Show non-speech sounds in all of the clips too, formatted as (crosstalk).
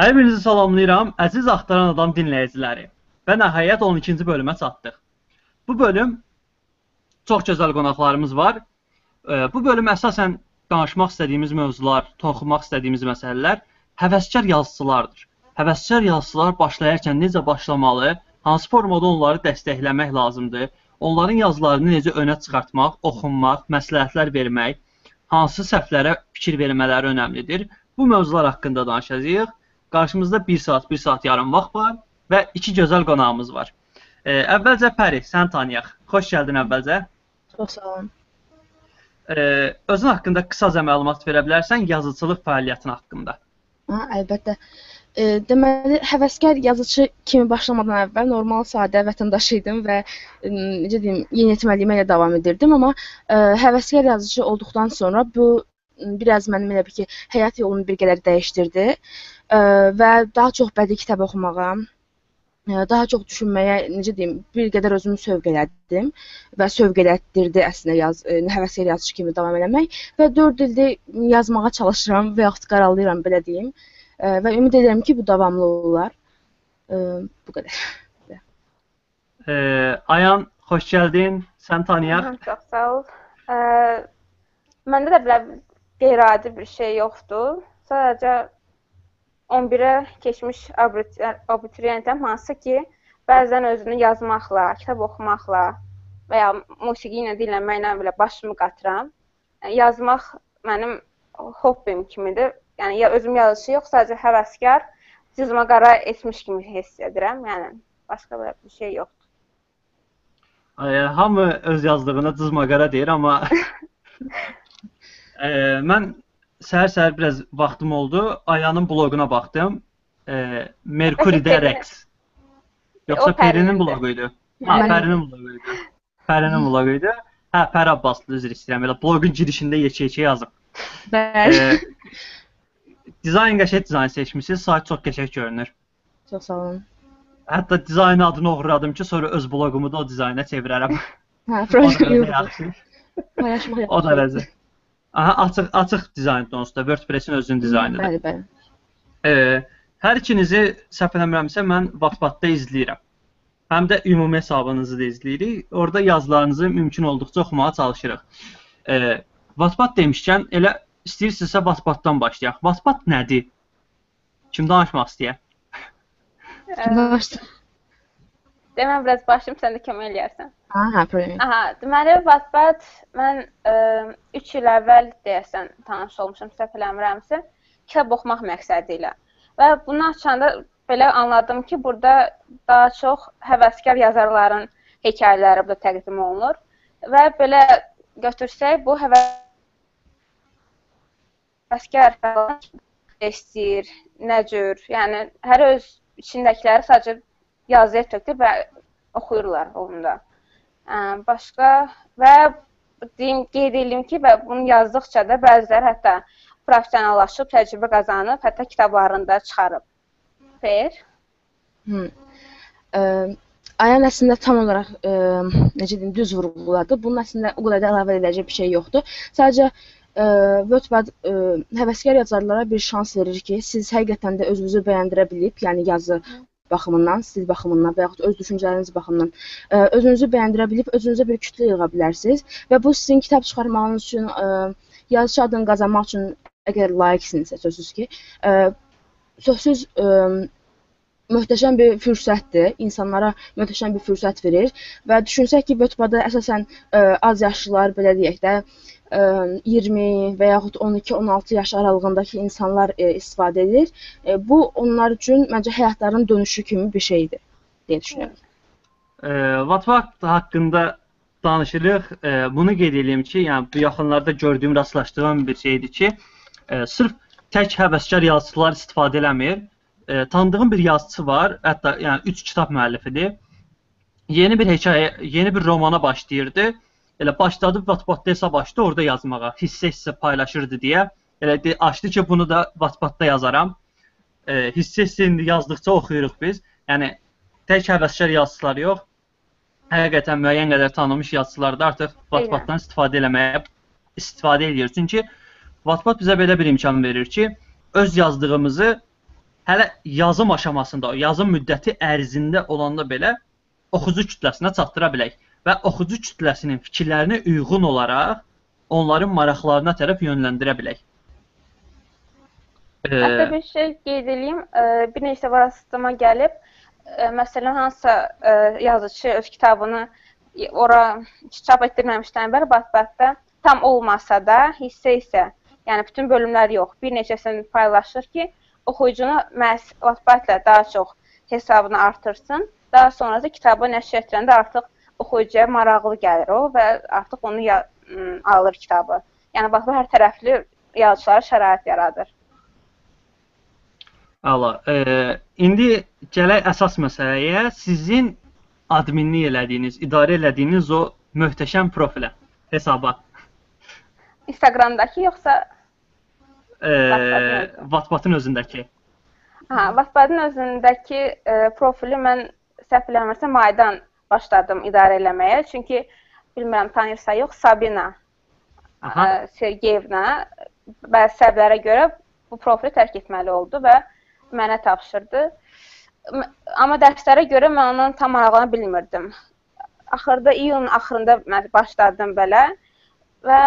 Hər birinizi salamlayıram, əziz Axtaran Adam dinləyiciləri. Və nəhayət 12-ci bölümə çatdıq. Bu bölüm çox gözəl qonaqlarımız var. Bu bölüm əsasən danışmaq istədiyimiz mövzular, toxunmaq istədiyimiz məsələlər həvəskar yazıçılardır. Həvəskar yazıçılar başlayarkən necə başlamalı, hansı formada onları dəstəkləmək lazımdır, onların yazılarını necə önə çıxartmaq, oxunmaq, məsləhətlər vermək, hansı səhvlərə fikir vermələri önəmlidir. Bu mövzular haqqında danışacağıq. Qarşımızda 1 saat, 1 saat yarım vaxt var və iki gözəl qonağımız var. E, əvvəlcə Pəri, sən tanıyaq. Xoş gəldin əvvəlcə. Çox sağ olun. E, özün haqqında qısaca məlumat verə bilərsən yazıçılıq fəaliyyətin haqqında. Ha, əlbəttə. E, deməli, həvəskar yazıçı kimi başlamadan əvvəl normal sadə vətəndaş idim və e, necə deyim, yeniyetməliyimə ilə davam edirdim, amma e, həvəskar yazıçı olduqdan sonra bu biraz mənim elə bil ki, həyat yolumu bir qədər dəyişdirdi e, və daha çox bədii kitab oxumağa, e, daha çox düşünməyə, necə deyim, bir qədər özümü sövq elədim və sövq elətdirdi əslində yaz, e, həvəskar yazıçı kimi davam eləmək və 4 ildir yazmağa çalışıram və yaxud qaralayıram belə deyim. E, və ümid edirəm ki, bu davamlı olar. E, bu qədər. E, Ayan, xoş gəldin. Sən tanıyaq. Aha, Çox sağ ol. Ə, məndə də belə qeyri-adi bir şey yoxdur. Sadəcə 11-ə keçmiş abituri- abituriyentəm, hansı ki, bəzən özünü yazmaqla, kitab oxumaqla və ya musiqi ilə dinləməklə belə başımı qatıram. Yəni, yazmaq mənim hobbim kimidir. Yəni ya özüm yazıçı yox, sadəcə həvəskar, cızma qara etmiş kimi hiss edirəm. Yəni başqa belə bir şey yoxdur. E, hamı öz yazdığına cızmaqara deyir, amma (laughs) e, mən səhər-səhər biraz vaxtım oldu. Ayanın bloquna baxdım. E, Merkuridə Pəri- Rex. Yoxsa Pərinin Pərinindir. bloqu idi? Ha. Pərinin bloqu idi. Pərinin bloqu idi. Hə, Pər Abbaslı üzr istəyirəm. Elə bloqun girişində yekə-yekə yazıb. Bəli. E, dizayn qəşəng dizayn seçmisiniz. Sayt çox qəşəng görünür. Çox sağ olun. Hətta dizayn adını oğurladım ki, sonra öz bloqumu da o dizayna çevirərəm. Hə, O proje dərəcə yoxdur. yaxşı. Paylaşmaq O dərəcə. Aha, açıq açıq dizayndır onsuz da WordPress-in özünün dizaynıdır. Bəli, bəli. E, hər ikinizi səhv eləmirəmsə mən Wattpad-da izləyirəm. Həm də ümumi hesabınızı da izləyirik. Orada yazılarınızı mümkün olduqca oxumağa çalışırıq. E, Wattpad demişkən elə istəyirsinizsə Wattpad-dan başlayaq. Wattpad nədir? Kim danışmaq istəyir? Ə, Başla. Demə biraz başım, sən də kömək eləyərsən. Ha, hə, problem. Aha, deməli Wattpad mən 3 il əvvəl deyəsən tanış olmuşam, səhv eləmirəmsə, kitab oxumaq məqsədi ilə. Və bunu açanda belə anladım ki, burada daha çox həvəskar yazarların hekayələri burada təqdim olunur və belə götürsək bu həvəskar istəyir, nə cür, yəni hər öz içindəkiləri sadəcə yazıya tökür və oxuyurlar onda. Başqa və deyim, qeyd edeyim ki, və bunu yazdıqca da bəziləri hətta professionallaşıb, təcrübə qazanıb, hətta kitablarını da çıxarıb. Xeyr. Ayan əslində tam olaraq ə, necə deyim, düz vurğuladı. Bunun əslində o qədər də əlavə edəcək bir şey yoxdur. Sadəcə ə, Wattpad ə, həvəskar yazarlara bir şans verir ki, siz həqiqətən də özünüzü bəyəndirə bilib, yəni yazı baxımından, stil baxımından və yaxud öz düşüncələriniz baxımından ə, özünüzü bəyəndirə bilib özünüzə bir kütlə yığa bilərsiniz və bu sizin kitab çıxarmağınız üçün, ə, yazıçı adını qazanmaq üçün əgər layiqsinizsə sözsüz ki, ə, sözsüz ə, möhtəşəm bir fürsətdir. İnsanlara möhtəşəm bir fürsət verir və düşünsək ki, Wattpad-da əsasən ə, az yaşlılar, belə deyək də, 20 və yaxud 12-16 yaş aralığındakı insanlar ə, istifadə edir. Ə, bu onlar üçün məncə həyatlarının dönüşü kimi bir şeydir deyə düşünürəm. E, Wattpad haqqında danışırıq. E, bunu qeyd edeyim ki, yəni bu yaxınlarda gördüyüm, rastlaşdığım bir şeydir ki, e, sırf tək həvəskar yazıçılar istifadə eləmir. E, tanıdığım bir yazıçı var, hətta yəni 3 kitab müəllifidir. Yeni bir hekayə, yeni bir romana başlayırdı. Elə başladı Wattpad-da hesab açdı, orada yazmağa, hissə-hissə paylaşırdı deyə. Elə de, açdı ki, bunu da Wattpad-da yazaram. E, hissə-hissə indi yazdıqca oxuyuruq biz. Yəni tək həvəskar yazıçılar yox, həqiqətən müəyyən qədər tanınmış yazıçılar da artıq Wattpad-dan istifadə eləməyə istifadə edir. Çünki Wattpad bizə belə bir imkan verir ki, öz yazdığımızı hələ yazım aşamasında, yazım müddəti ərzində olanda belə oxucu kütləsinə çatdıra bilək və oxucu kütləsinin fikirlərinə uyğun olaraq onların maraqlarına tərəf yönləndirə bilək. Hətta bir şey qeyd edeyim, bir neçə vasitəma gəlib, məsələn hansısa yazıçı öz kitabını ora çap etdirməmişdən bəri batbatda tam olmasa da hissə-hissə, yəni bütün bölümlər yox, bir neçəsini paylaşır ki, oxuyucunu məhz Wattpad-la daha çox hesabını artırsın. Daha sonra da kitabı nəşr etdirəndə artıq oxuyucuya maraqlı gəlir o və artıq onu alır kitabı. Yəni bax bu hər tərəfli yazıçılara şərait yaradır. Əla. E, indi gələk əsas məsələyə. Sizin adminlik elədiyiniz, idarə elədiyiniz o möhtəşəm profilə, hesaba. Instagramdakı yoxsa e, Wattpad-ın özündəki? Hə, Wattpad-ın özündəki e, profili mən səhv eləmirəmsə maydan başladım idarə eləməyə. Çünki bilmirəm tanıyırsa yox, Sabina Aha. E, Sergeyevna bəzi səbəblərə görə bu profili tərk etməli oldu və mənə tapşırdı. Amma dərslərə görə mən ondan tam maraqlana bilmirdim. Axırda iyunun axırında mən başladım belə və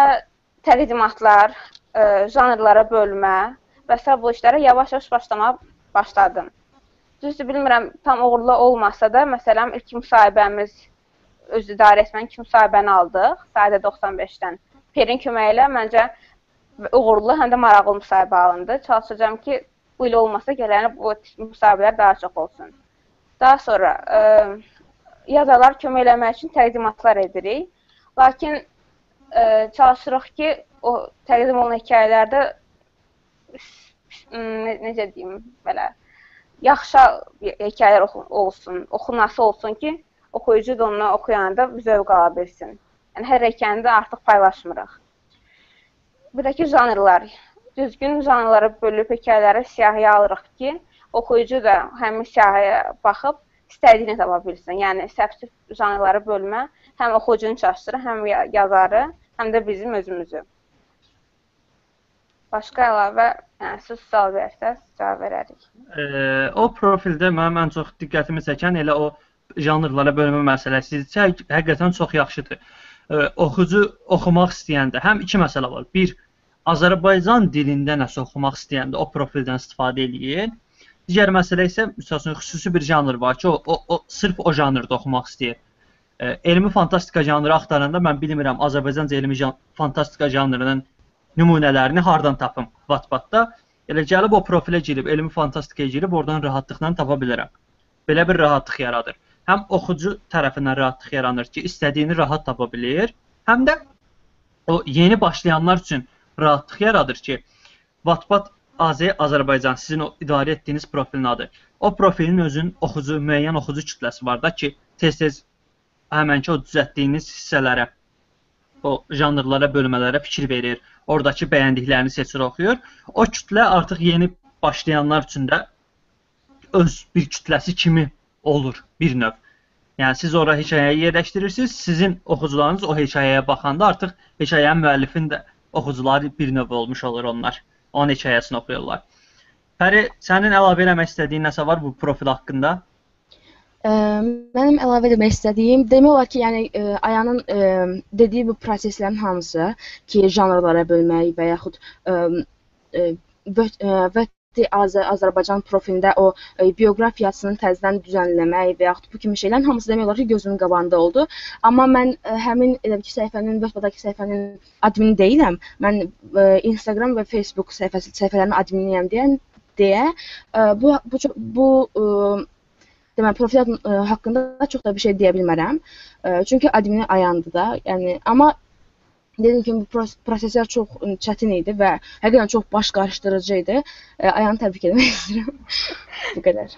təqdimatlar, ə, e, janrlara bölmə və s. bu işlərə yavaş-yavaş başlamağa başladım. Düzdür, bilmirəm, tam uğurlu olmasa da, məsələn, ilk müsahibəmiz öz idarə etmənin ilk müsahibəni aldıq, sayda 95-dən. Perin köməyi ilə məncə uğurlu, həm də maraqlı müsahibə alındı. Çalışacağam ki, bu il olmasa gələn bu müsahibələr daha çox olsun. Daha sonra ə, e, yazarlar kömək eləmək üçün təqdimatlar edirik. Lakin ə, e, çalışırıq ki, o təqdim olunan hekayələrdə ne, necə deyim, belə yaxşı hekayələr oxu olsun, oxunası olsun ki, oxuyucu da onu oxuyanda zövq ala bilsin. Yəni hər hekayəni də artıq paylaşmırıq. Ki, janrlar düzgün janrlara bölüb hekayələri siyahıya alırıq ki, oxuyucu da həmin siyahıya baxıb istədiyini tapa bilsin. Yəni səfsiz janrlara bölmə həm oxucunu çaşdırır, həm yazarı, həm də bizim özümüzü. Başqa əlavə, yəni siz sual versəz, cavab verərik. E, o profildə mənim ən çox diqqətimi çəkən elə o janrlara bölmə məsələsidir. Həqiqətən çox yaxşıdır. E, oxucu oxumaq istəyəndə həm iki məsələ var. Bir, Azərbaycan dilində nəsə oxumaq istəyəndə o profildən istifadə eləyir. Digər məsələ isə məsələn xüsusi bir janr var ki, o, o, o sırf o janrda oxumaq istəyir. E, elmi fantastika janrı axtaranda mən bilmirəm Azərbaycanca elmi jan fantastika janrının nümunələrini hardan tapım Wattpad-da. Elə gəlib o profilə girib, elmi fantastikaya girib oradan rahatlıqla tapa bilərəm. Belə bir rahatlıq yaradır. Həm oxucu tərəfindən rahatlıq yaranır ki, istədiyini rahat tapa bilir, həm də o yeni başlayanlar üçün rahatlıq yaradır ki, Wattpad AZ Azərbaycan sizin o idarə etdiyiniz profilin adı. O profilin özünün oxucu, müəyyən oxucu kütləsi var da ki, tez-tez həmənki o düzəltdiyiniz hissələrə, o janrlara, bölmələrə fikir verir. Oradakı bəyəndiklərini seçir, oxuyur. O kütlə artıq yeni başlayanlar üçün də öz bir kütləsi kimi olur bir növ. Yəni siz ora hekayəyi yerləşdirirsiniz, sizin oxucularınız o hekayəyə baxanda artıq hekayənin müəllifini də oxucuları bir növ olmuş olur onlar. Onun hekayəsini oxuyurlar. Pəri, sənin əlavə eləmək istədiyin nəsə var bu profil haqqında? Ə, mənim əlavə etmək istədiyim demək olar ki, yəni ə, Ayanın ə, dediyi bu proseslərin hamısı ki, janrlara bölmək və yaxud ə, ə, və, Az Azərbaycan profilində o e, bioqrafiyasını təzədən düzənləmək və yaxud bu kimi şeylərin hamısı demək olar ki, gözümün qabağında oldu. Amma mən e, həmin elə ki, səhifənin Wordpad-dakı səhifənin admini deyiləm. Mən e, Instagram və Facebook səhifəsi səhifələrinin adminiyəm deyən deyə e, bu bu bu e, demək profil e, haqqında çox da bir şey deyə bilmərəm. E, çünki admini ayandı da. Yəni amma Dediyim kimi bu proseslər çox çətin idi və həqiqətən çox baş qarışdırıcı idi. E, Ayanı təbrik etmək (laughs) istəyirəm. bu qədər.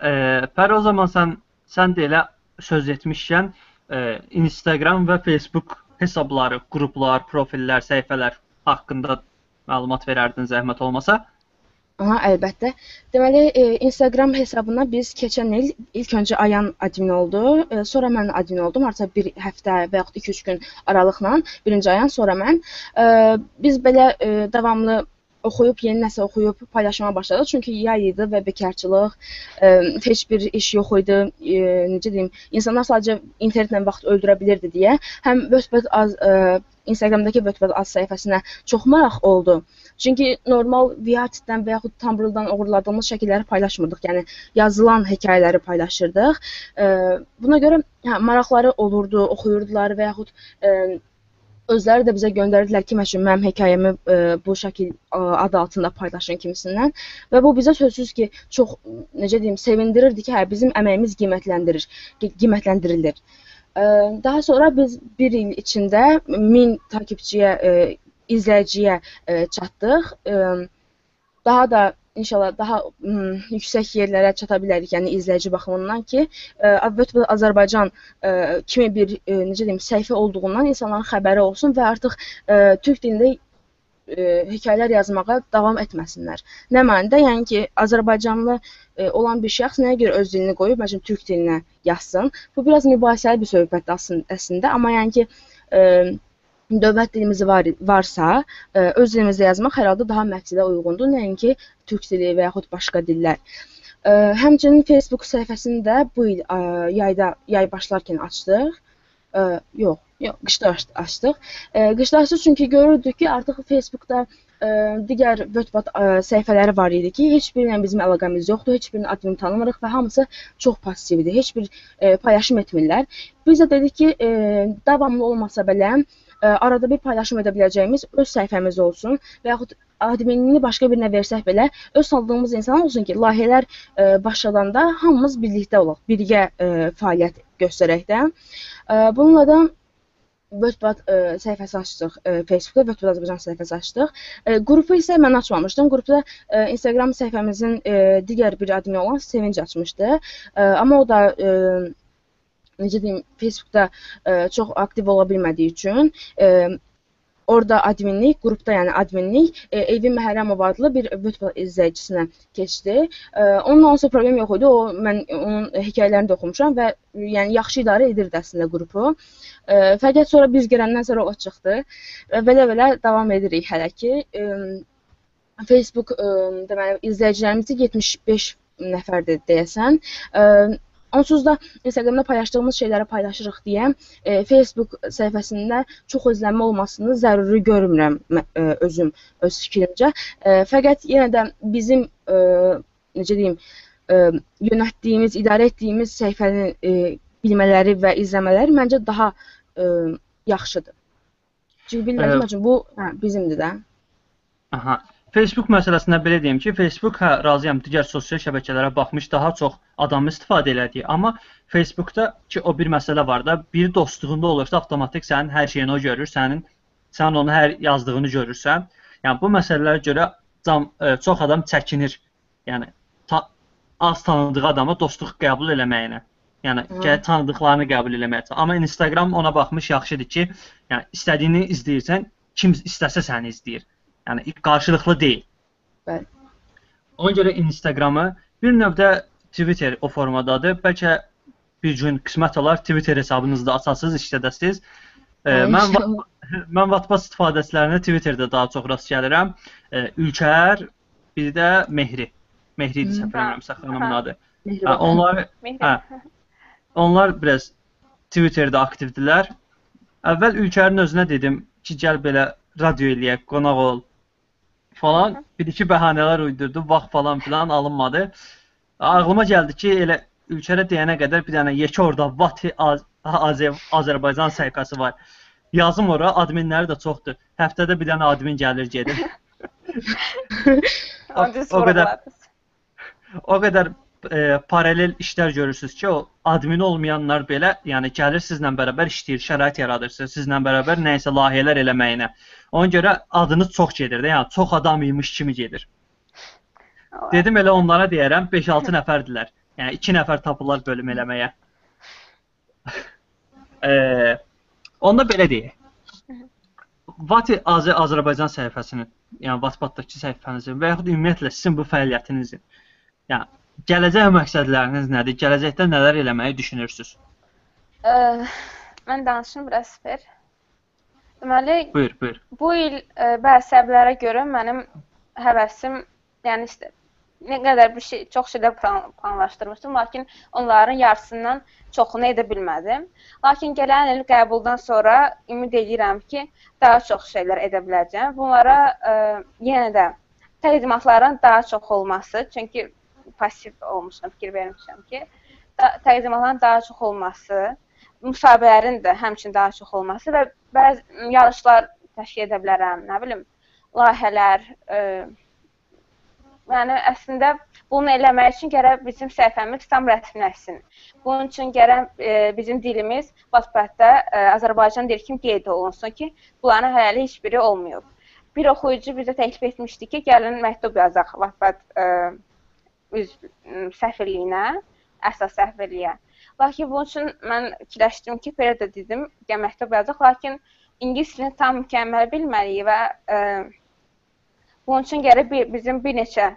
E, Pər o zaman sən sən də elə söz etmişkən e, Instagram və Facebook hesabları, qruplar, profillər, səhifələr haqqında məlumat verərdin zəhmət olmasa. Aha, əlbəttə. Deməli, e, Instagram hesabına biz keçən il ilk öncə Ayan admin oldu, e, sonra mən admin oldum. Artıq bir həftə və yaxud 2-3 gün aralıqla birinci Ayan, sonra mən. E, biz belə e, davamlı oxuyub yeni nəsə oxuyub paylaşmağa başladıq. Çünki yay idi və bekarçılıq, ə, heç bir iş yox idi. Ə, necə deyim, insanlar sadəcə internetlə vaxt öldürə bilirdi deyə həm Westpad az ə, Instagramdakı Westpad az səhifəsinə çox maraq oldu. Çünki normal Viatdən və yaxud Tumblr-dan oğurladığımız şəkilləri paylaşmırdıq. Yəni yazılan hekayələri paylaşırdıq. Ə, buna görə hə, maraqları olurdu, oxuyurdular və yaxud ə, özləri də bizə göndərirdilər ki, məsələn, mənim hekayəmi ə, bu şəkil ə, adı altında paylaşın kimisindən və bu bizə sözsüz ki, çox necə deyim, sevindirirdi ki, hə, bizim əməyimiz qiymətləndirir, qiymətləndirilir. Ə, daha sonra biz 1 il içində 1000 takipçiyə, ə, izləyiciyə ə, çatdıq. Ə, daha da inşallah daha ım, yüksək yerlərə çata bilərik, yəni izləyici baxımından ki, əlbəttə Azərbaycan ə, kimi bir ə, necə deyim, səhifə olduğundan insanların xəbəri olsun və artıq ə, türk dilində ə, hekayələr yazmağa davam etməsinlər. Nə mənada? Yəni ki, Azərbaycanlı ə, olan bir şəxs nəyə görə öz dilini qoyub, məsələn, türk dilinə yazsın? Bu biraz mübahisəli bir söhbətdir əslində, amma yəni ki, ə, dövlət dilimiz var varsa, ə, öz dilimizdə yazmaq hər halda daha məqsədə uyğundur, nəinki türk dili və yaxud başqa dillər. Ə, həmçinin Facebook səhifəsini də bu il ə, yayda yay başlarkən açdıq. Ə, yox, yox, qışda açdıq. Ə, qışda açdıq çünki görürdük ki, artıq Facebookda ə, digər Wordpad ə, səhifələri var idi ki, heç birinə bizim əlaqəmiz yoxdur, heç birinin adını tanımırıq və hamısı çox passivdir. Heç bir ə, paylaşım etmirlər. Biz də dedik ki, ə, davamlı olmasa belə ə, arada bir paylaşım edə biləcəyimiz öz səhifəmiz olsun və yaxud adminini başqa birinə versək belə öz tanıdığımız insan olsun ki, layihələr ə, başladanda hamımız birlikdə olaq, birgə ə, fəaliyyət göstərəkdə. Ə, bununla da Wordpad ə, səhifəsi açdıq ə, Facebookda, Wordpad Azərbaycan səhifəsi açdıq. Ə, qrupu isə mən açmamışdım. Qrupda ə, Instagram səhifəmizin ə, digər bir admini olan Sevinc açmışdı. Ə, amma o da ə, necə deyim, Facebookda ə, e, çox aktiv ola bilmədiyi üçün ə, e, orada adminlik, qrupda yəni adminlik e, Evin Məhərrəmov adlı bir Wordpad izləyicisinə keçdi. E, onunla onsuz problem yox idi. O mən onun hekayələrini də oxumuşam və yəni yaxşı idarə edirdi əslində qrupu. E, fəqət sonra biz girəndən sonra o çıxdı. Və belə-belə davam edirik hələ ki. E, Facebook e, deməli izləyicilərimiz 75 nəfərdir deyəsən. E, Onsuz da Instagramda paylaşdığımız şeyləri paylaşırıq deyə e, Facebook səhifəsində çox özlənmə olmasını zəruri görmürəm e, özüm öz fikrimcə. E, fəqət yenə də bizim e, necə deyim, e, yönətdiyimiz, idarə etdiyimiz səhifənin e, bilmələri və izləmələri məncə daha e, yaxşıdır. Çünki bilmirəm üçün bu hə, bizimdir də. Aha. Facebook məsələsində belə deyim ki, Facebook hə razıyam digər sosial şəbəkələrə baxmış daha çox adam istifadə elədiyi, amma Facebookda ki o bir məsələ var da, bir dostluğunda olursa avtomatik sənin hər şeyini o görür, sənin sən onun hər yazdığını görürsən. Yəni bu məsələlərə görə cam, ə, e, çox adam çəkinir. Yəni ta, az tanıdığı adamı dostluq qəbul eləməyinə. Yəni gəl tanıdıqlarını qəbul eləməyə. Amma Instagram ona baxmış yaxşıdır ki, yəni istədiyini izləyirsən, kim istəsə səni izləyir. Yəni qarşılıqlı deyil. Bəli. Ona görə Instagramı bir növdə Twitter o formadadır. Bəlkə bir gün qismət olar Twitter hesabınızı da açasınız, işlədəsiniz. E, mən (laughs) mən WhatsApp istifadəçilərinə Twitterdə daha çox rast gəlirəm. E, Ülkər, bir də Mehri. Mehri idi səhv eləmirəmsə xanımın adı. Hə, onlar hə. Onlar biraz Twitterdə aktivdirlər. Əvvəl Ülkərin özünə dedim ki, gəl belə radio eləyək, qonaq ol falan bir-iki bəhanələr uydurdu, vaxt falan filan alınmadı. Ağlıma gəldi ki, elə ülkədə deyənə qədər bir dənə yekə orada Vati Az Azev Azərbaycan səhifəsi var. Yazım ora, adminləri də çoxdur. Həftədə bir dənə admin gəlir gedir. (laughs) o, o qədər o qədər e, paralel işlər görürsüz ki, o admin olmayanlar belə, yəni gəlir sizlə bərabər işləyir, şərait yaradırsınız, sizlə bərabər nə isə layihələr eləməyinə. Ona görə adınız çox gedir də, yəni çox adam imiş kimi gedir. Dedim elə onlara deyərəm 5-6 nəfərdilər. Yəni 2 nəfər tapırlar bölüm eləməyə. (laughs) e, onda belə deyək. Vati Az Azərbaycan səhifəsinin, yəni WhatsApp-dakı səhifənizin və yaxud ümumiyyətlə sizin bu fəaliyyətinizin, yəni gələcək məqsədləriniz nədir? Gələcəkdə nələr eləməyi düşünürsüz? Ə, mən danışım biraz Fer. Deməli, buyur, buyur. Bu il ə, bəzi səbəblərə görə mənim həvəsim, yəni işte nə qədər bir şey, çox şeylər plan, planlaşdırmışdım, lakin onların yarısından çoxunu edə bilmədim. Lakin gələn il qəbuldan sonra ümid edirəm ki, daha çox şeylər edə biləcəm. Bunlara ə, yenə də təqdimatların daha çox olması, çünki pasiv olmuşam, fikir vermişəm ki, təqdimatların daha çox olması, müsahibələrin də həmçinin daha çox olması və bəzi yarışlar təşkil edə bilərəm, nə bilim, layihələr, ə, yəni əslində bunu eləmək üçün gərək bizim səhifəmiz tam rəsmiləşsin. Bunun üçün gərək e, bizim dilimiz Wattpad-da e, Azərbaycan dili kimi qeyd olunsun ki, bunların hələlik heç biri olmayıb. Bir oxuyucu bizə təklif etmişdi ki, gəlin məktub yazaq Wattpad e, üz səfirliyinə, əsas səfirliyə. Lakin bunun üçün mən fikirləşdim ki, belə də dedim, gəl məktub yazaq, lakin ingilis dilini tam mükəmməl bilməliyik və ə, bunun üçün gərək bir, bizim bir neçə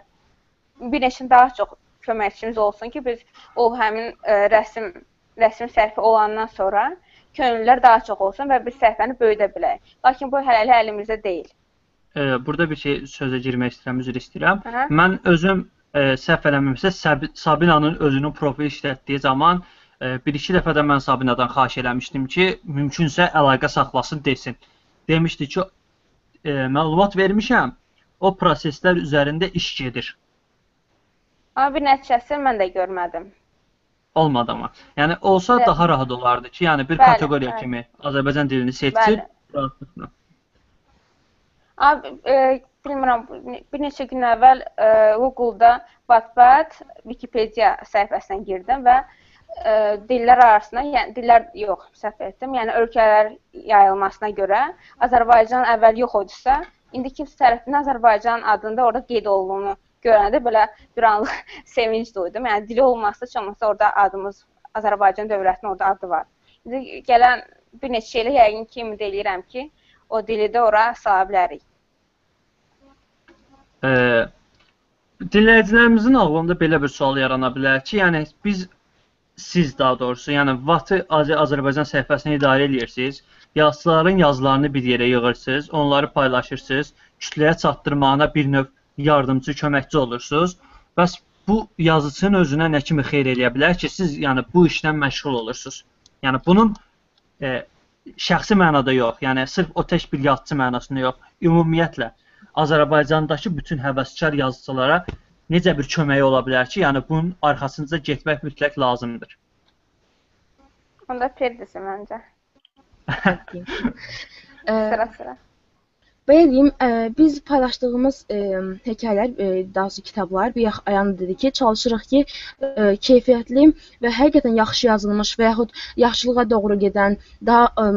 bir neçə daha çox köməkçimiz olsun ki, biz o həmin ə, rəsm rəsm səhifə olandan sonra könüllülər daha çox olsun və biz səhifəni böyüdə bilək. Lakin bu hələlik əlimizdə deyil. E, burada bir şey sözə girmək istəyirəm, üzr istəyirəm. Aha. Mən özüm e, səhv eləmirəmsə Sabinanın özünün profili işlətdiyi zaman e, bir-iki dəfə də mən Sabinadan xahiş eləmişdim ki, mümkünsə əlaqə saxlasın desin. Demişdi ki, e, məlumat vermişəm, o proseslər üzərində iş gedir. Amma bir nəticəsini mən də görmədim. Olmadı amma. Yəni olsa Bəli. daha rahat olardı ki, yəni bir Bəli, kateqoriya bəli. kimi Azərbaycan dilini seçib rahatlıqla. Abi, e, bilmirəm, bir neçə gün əvvəl e, Google-da Wattpad Wikipedia səhifəsinə girdim və e, dillər arasında, yəni dillər yox, səhv etdim. Yəni ölkələr yayılmasına görə Azərbaycan əvvəl yox idisə, indi kimsə tərəfindən Azərbaycan adında orada qeyd olunduğunu görəndə belə bir anlıq (laughs) sevinc duydum. Yəni dili olmasa, heç olmasa orada adımız Azərbaycan dövlətinin orada adı var. İndi gələn bir neçə ilə yəqin ki, ümid eləyirəm ki, o dili də ora sala bilərik. E, dinləyicilərimizin ağlında belə bir sual yarana bilər ki, yəni biz siz daha doğrusu, yəni VAT-ı Az Azərbaycan səhifəsini idarə edirsiniz. Yazıçıların yazılarını bir yerə yığırsınız, onları paylaşırsınız, kütləyə çatdırmağına bir növ yardımçı, köməkçi olursunuz. Bəs bu yazıçının özünə nə kimi xeyir eləyə bilər ki, siz yəni bu işlə məşğul olursunuz? Yəni bunun e, şəxsi mənada yox, yəni sırf o tək bir yazıçı mənasında yox, ümumiyyətlə Azərbaycandakı bütün həvəskar yazıçılara necə bir köməyi ola bilər ki, yəni bunun arxasınca getmək mütləq lazımdır. Onda Firdevsi məncə. (laughs) (laughs) Sıra-sıra. Belə deyim, ə, biz paylaşdığımız ə, hekayələr, ə, daha doğrusu kitablar bir ayanda dedi ki, çalışırıq ki, ə, keyfiyyətli və həqiqətən yaxşı yazılmış və yaxud yaxşılığa doğru gedən, daha ə,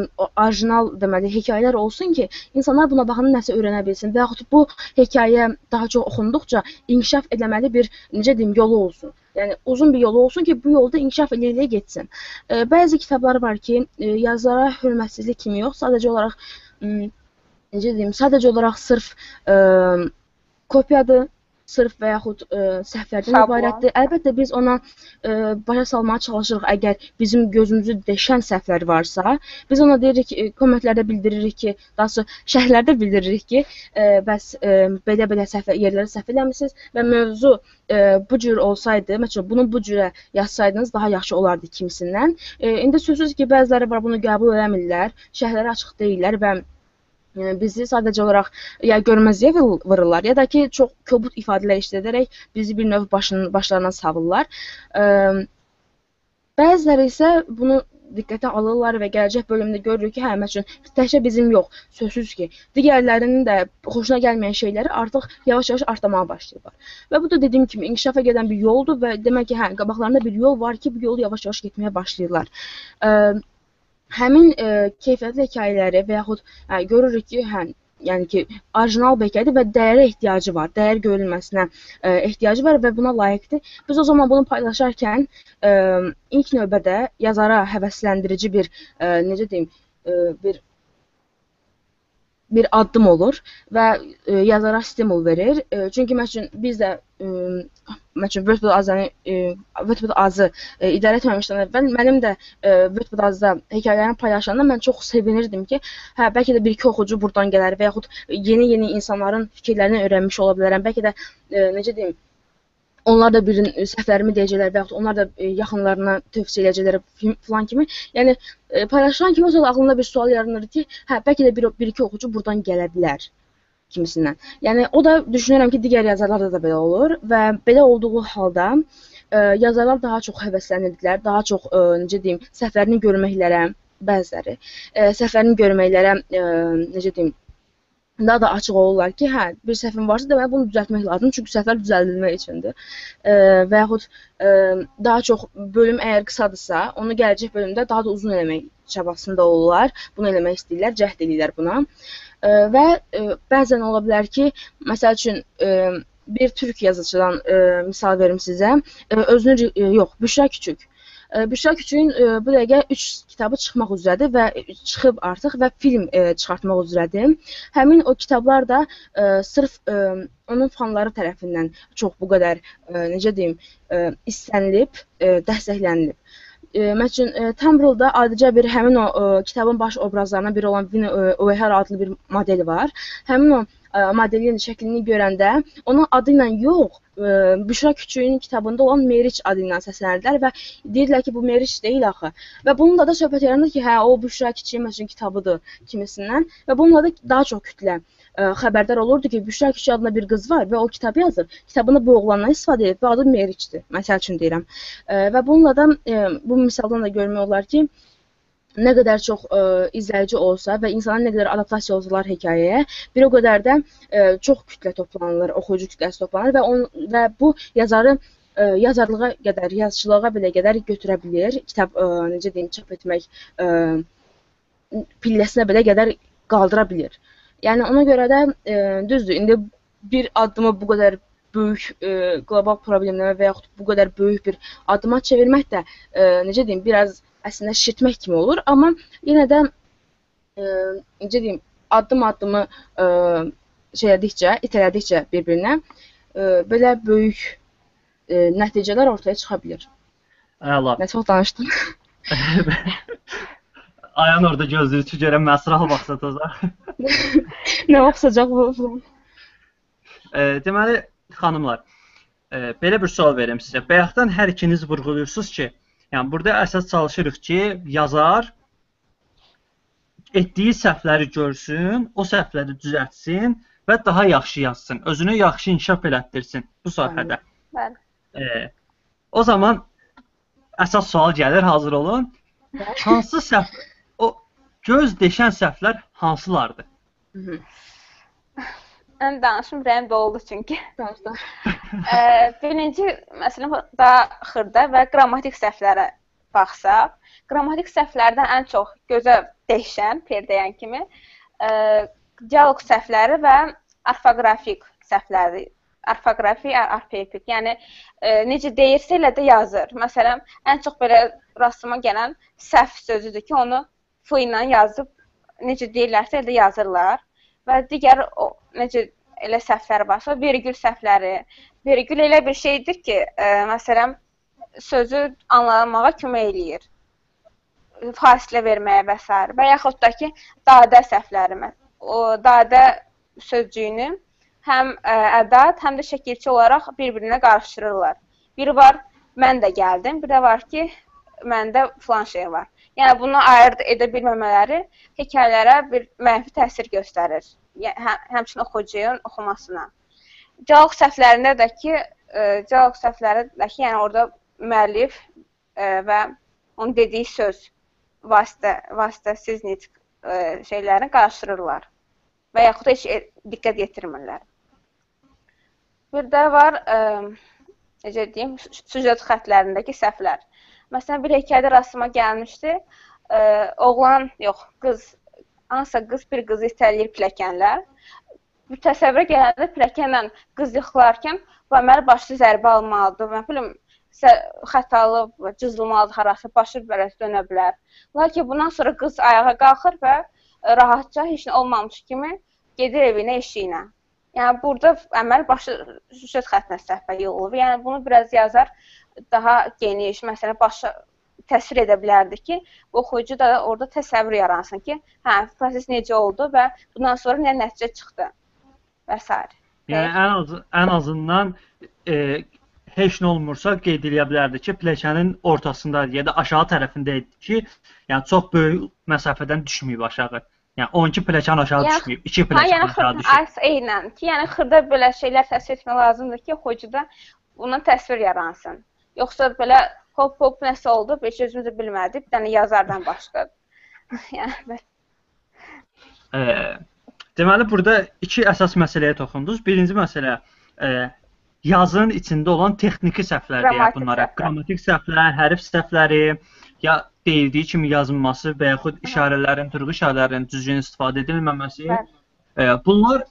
orijinal deməli hekayələr olsun ki, insanlar buna baxanda nəsə öyrənə bilsin və yaxud bu hekayə daha çox oxunduqca inkişaf etməli bir necə deyim, yolu olsun. Yəni uzun bir yolu olsun ki, bu yolda inkişaf eləyə getsin. Ə, bəzi kitablar var ki, ə, yazara hörmətsizlik kimi yox, sadəcə olaraq m, necə deyim, sadəcə olaraq sırf ə, kopyadır, sırf və yaxud ə, səhvlərdən Şablon. ibarətdir. Əlbəttə biz ona ə, başa salmağa çalışırıq. Əgər bizim gözümüzü deşən səhvlər varsa, biz ona deyirik, ki, kommentlərdə bildiririk ki, daha sonra (laughs) şərhlərdə bildiririk ki, ə, bəs ə, belə-belə səhv yerlərə səhv eləmisiniz və mövzu ə, bu cür olsaydı, məsələn, bunu bu cürə yazsaydınız daha yaxşı olardı kimisindən. E, indi sözsüz ki, bəziləri var bunu qəbul eləmirlər, şərhləri açıq deyillər və bizi sadəcə olaraq ya görməzliyə vur- vururlar, ya da ki, çox kobud ifadələr işlədərək bizi bir növ başın başlarına savurlar. Bəziləri isə bunu diqqətə alırlar və gələcək bölümdə görürük ki, hə, məsələn, təkcə bizim yox, sözsüz ki, digərlərinin də xoşuna gəlməyən şeyləri artıq yavaş-yavaş artmağa başlayırlar. Və bu da dediyim kimi inkişafa gedən bir yoldur və demək ki, hə, qabaqlarında bir yol var ki, bu yolu yavaş-yavaş getməyə başlayırlar. Ə, həmin ə, keyfiyyətli hekayələri və yaxud hə, görürük ki, hə, yəni ki, orijinal bir hekayədir və dəyərə ehtiyacı var, dəyər görülməsinə ə, ehtiyacı var və buna layiqdir. Biz o zaman bunu paylaşarkən ə, ilk növbədə yazara həvəsləndirici bir ə, necə deyim, ə, bir bir addım olur və e, yazara stimul verir. E, çünki məsələn biz də e, məsələn Wordpad azını e, Wordpad azı e, idarə etməmişdən əvvəl mənim də e, Wordpad azda hekayələrimi paylaşanda mən çox sevinirdim ki, hə bəlkə də bir-iki oxucu burdan gələr və yaxud yeni-yeni insanların fikirlərini öyrənmiş ola bilərəm. Bəlkə də e, necə deyim, onlar da birin səhvlərimi deyəcəklər və yaxud onlar da e, yaxınlarına tövsiyə edəcəklər falan kimi. Yəni e, paylaşılan kimi zaman ağlında bir sual yaranır ki, hə bəlkə də bir bir iki oxucu burdan gələ bilər kimisindən. Yəni o da düşünürəm ki, digər yazarlarda da belə olur və belə olduğu halda ə, yazarlar daha çox həvəslənirdilər, daha çox ə, necə deyim, səhvlərini görməklərə bəziləri, ə, səhvlərini görməklərə ə, necə deyim, daha da açıq olurlar ki, hə, bir səhvim varsa deməli bunu düzəltmək lazımdır, çünki səhvlər düzəldilmək üçündür. E, və yaxud e, daha çox bölüm əgər qısadırsa, onu gələcək bölümdə daha da uzun eləmək çabasında olurlar. Bunu eləmək istəyirlər, cəhd edirlər buna. E, və e, bəzən ola bilər ki, məsəl üçün e, bir türk yazıcıdan e, misal verim sizə. E, özünü e, yox, Büşra Küçük Büşra Küçüyün bu dəqiqə 3 kitabı çıxmaq üzrədir və çıxıb artıq və film çıxartmaq üzrədir. Həmin o kitablar da sırf onun fanları tərəfindən çox bu qədər necə deyim, istənilib, dəstəklənilib. Məsələn, Tumblr-da adicə bir həmin o kitabın baş obrazlarından biri olan Vin O'Hare adlı bir model var. Həmin o modelin şəklini görəndə onun adı ilə yox, ə, Büşra Küçüyün kitabında olan Meriç adı ilə səslənirlər və deyirlər ki, bu Meriç deyil axı. Və bununla da söhbət yaranır ki, hə, o Büşra Küçüyün məsələn kitabıdır kimisindən və bununla da daha çox kütlə ə, xəbərdar olurdu ki, Büşra Küçü adında bir qız var və o kitabı yazır. Kitabında bu oğlandan istifadə edib və adı Meriçdir. Məsəl üçün deyirəm. Ə, və bununla da ə, bu misaldan da görmək olar ki, nə qədər çox ə, e, izləyici olsa və insanlar nə qədər adaptasiya olsalar hekayəyə, bir o qədər də ə, e, çox kütlə toplanılır, oxuyucu kütləsi toplanır və on və bu yazarı ə, e, yazarlığa qədər, yazıçılığa belə qədər götürə bilər. Kitab ə, necə deyim, çap etmək ə, pilləsinə belə qədər qaldıra bilər. Yəni ona görə də ə, düzdür. İndi bir addımı bu qədər böyük ə, qlobal problemlərə və yaxud bu qədər böyük bir addıma çevirmək də ə, necə deyim, biraz əslində şişirtmək kimi olur, amma yenə də e, necə deyim, addım-addımı e, şey edikcə, itələdikcə bir-birinə e, belə böyük e, nəticələr ortaya çıxa bilər. Əla. Nə çox danışdım. (laughs) Ayan orada gözlüyü görəm məsrah vaxtsatacaq. (laughs) Nə vaxtsacaq bu? E, deməli, xanımlar, e, belə bir sual verim sizə. Bayaqdan hər ikiniz vurğulayırsınız ki, Yəni burada əsas çalışırıq ki, yazar etdiyi səhvləri görsün, o səhvləri düzəltsin və daha yaxşı yazsın, özünü yaxşı inkişaf elətdirsin bu sahədə. Bəli. E, o zaman əsas sual gəlir, hazır olun. Hansı səhv o göz deşən səhvlər hansılardır? Hı -hı. Mən danışım, ürəyim doldu çünki. (laughs) Danışdım. (laughs) birinci məsələn daha xırda və qrammatik səhvlərə baxsaq, qrammatik səhvlərdən ən çox gözə dəyişən, perdəyən kimi, ə, dialoq səhvləri və orfoqrafik səhvləri orfoqrafi, orfoepik. Yəni ə, necə deyirsə elə də yazır. Məsələn, ən çox belə rastıma gələn səhv sözüdür ki, onu f ilə yazıb necə deyirlərsə elə də yazırlar və digər o, necə elə səhvlər varsa, vergül səhvləri. Vergül elə bir şeydir ki, ə, e, məsələn, sözü anlamağa kömək eləyir. Fasilə verməyə və s. və yaxud da ki, dadə səhvləri. O dadə sözcüyünü həm ə, e, ədad, həm də şəkilçi olaraq bir-birinə qarışdırırlar. Biri var, mən də gəldim, bir də var ki, məndə filan şey var. Yəni bunu ayırd edə bilməmələri hekayələrə bir mənfi təsir göstərir. Hə, həmçinin oxucunun oxumasına. Dialoq səhvlərində də ki, e, dialoq səhvləri də ki, yəni orada müəllif e, və onun dediyi söz vasitə vasitəsiz nitq e, şeylərini qarışdırırlar və yaxud da heç e, diqqət yetirmirlər. Bir də var, e, necə deyim, süjet xətlərindəki səhvlər. Məsələn, bir hekayədə rastıma gəlmişdi. Ə, oğlan, yox, qız, hansısa qız bir qızı itələyir pilləkənlər. Bir təsəvvürə gələndə pilləkənlə qız yıxılarkən və mənim başı zərbə almalıdır. Mən bilim, xətalı, cızılmalıdır harası, başı belə dönə bilər. Lakin bundan sonra qız ayağa qalxır və rahatca heç nə olmamış kimi gedir evinə, eşiyinə. Yəni burada əməl başı süjet xəttinə səhvə yol olur. Yəni bunu biraz yazar daha geniş, məsələn, başa təsvir edə bilərdi ki, oxuyucu da orada təsəvvür yaransın ki, hə, proses necə oldu və bundan sonra nə nəticə çıxdı və s. Yəni ən az ən azından e, heç nə olmursa qeyd edə bilərdi ki, pilləkənin ortasında ya da aşağı tərəfində idi ki, yəni çox böyük məsafədən düşməyib aşağı. Yəni 12 pilləkən aşağı yəni, düşməyib, 2 pilləkən yəni, aşağı düşüb. Eynən ki, yəni xırda belə şeylər təsvir etmək lazımdır ki, oxuyucuda bunun təsvir yaransın. Yoxsa belə hop hop nəsə oldu, heç özümüz də bilmədik. Bir dənə yazardan başqa. (laughs) yəni e, deməli burada iki əsas məsələyə toxundunuz. Birinci məsələ e, yazının içində olan texniki səhvlər deyək bunlara. Səhvlər. Qrammatik səhvlər, hərf səhvləri, ya deyildiyi kimi yazılması və yaxud işarələrin, türqü işarələrinin düzgün istifadə edilməməsi. E, bunlar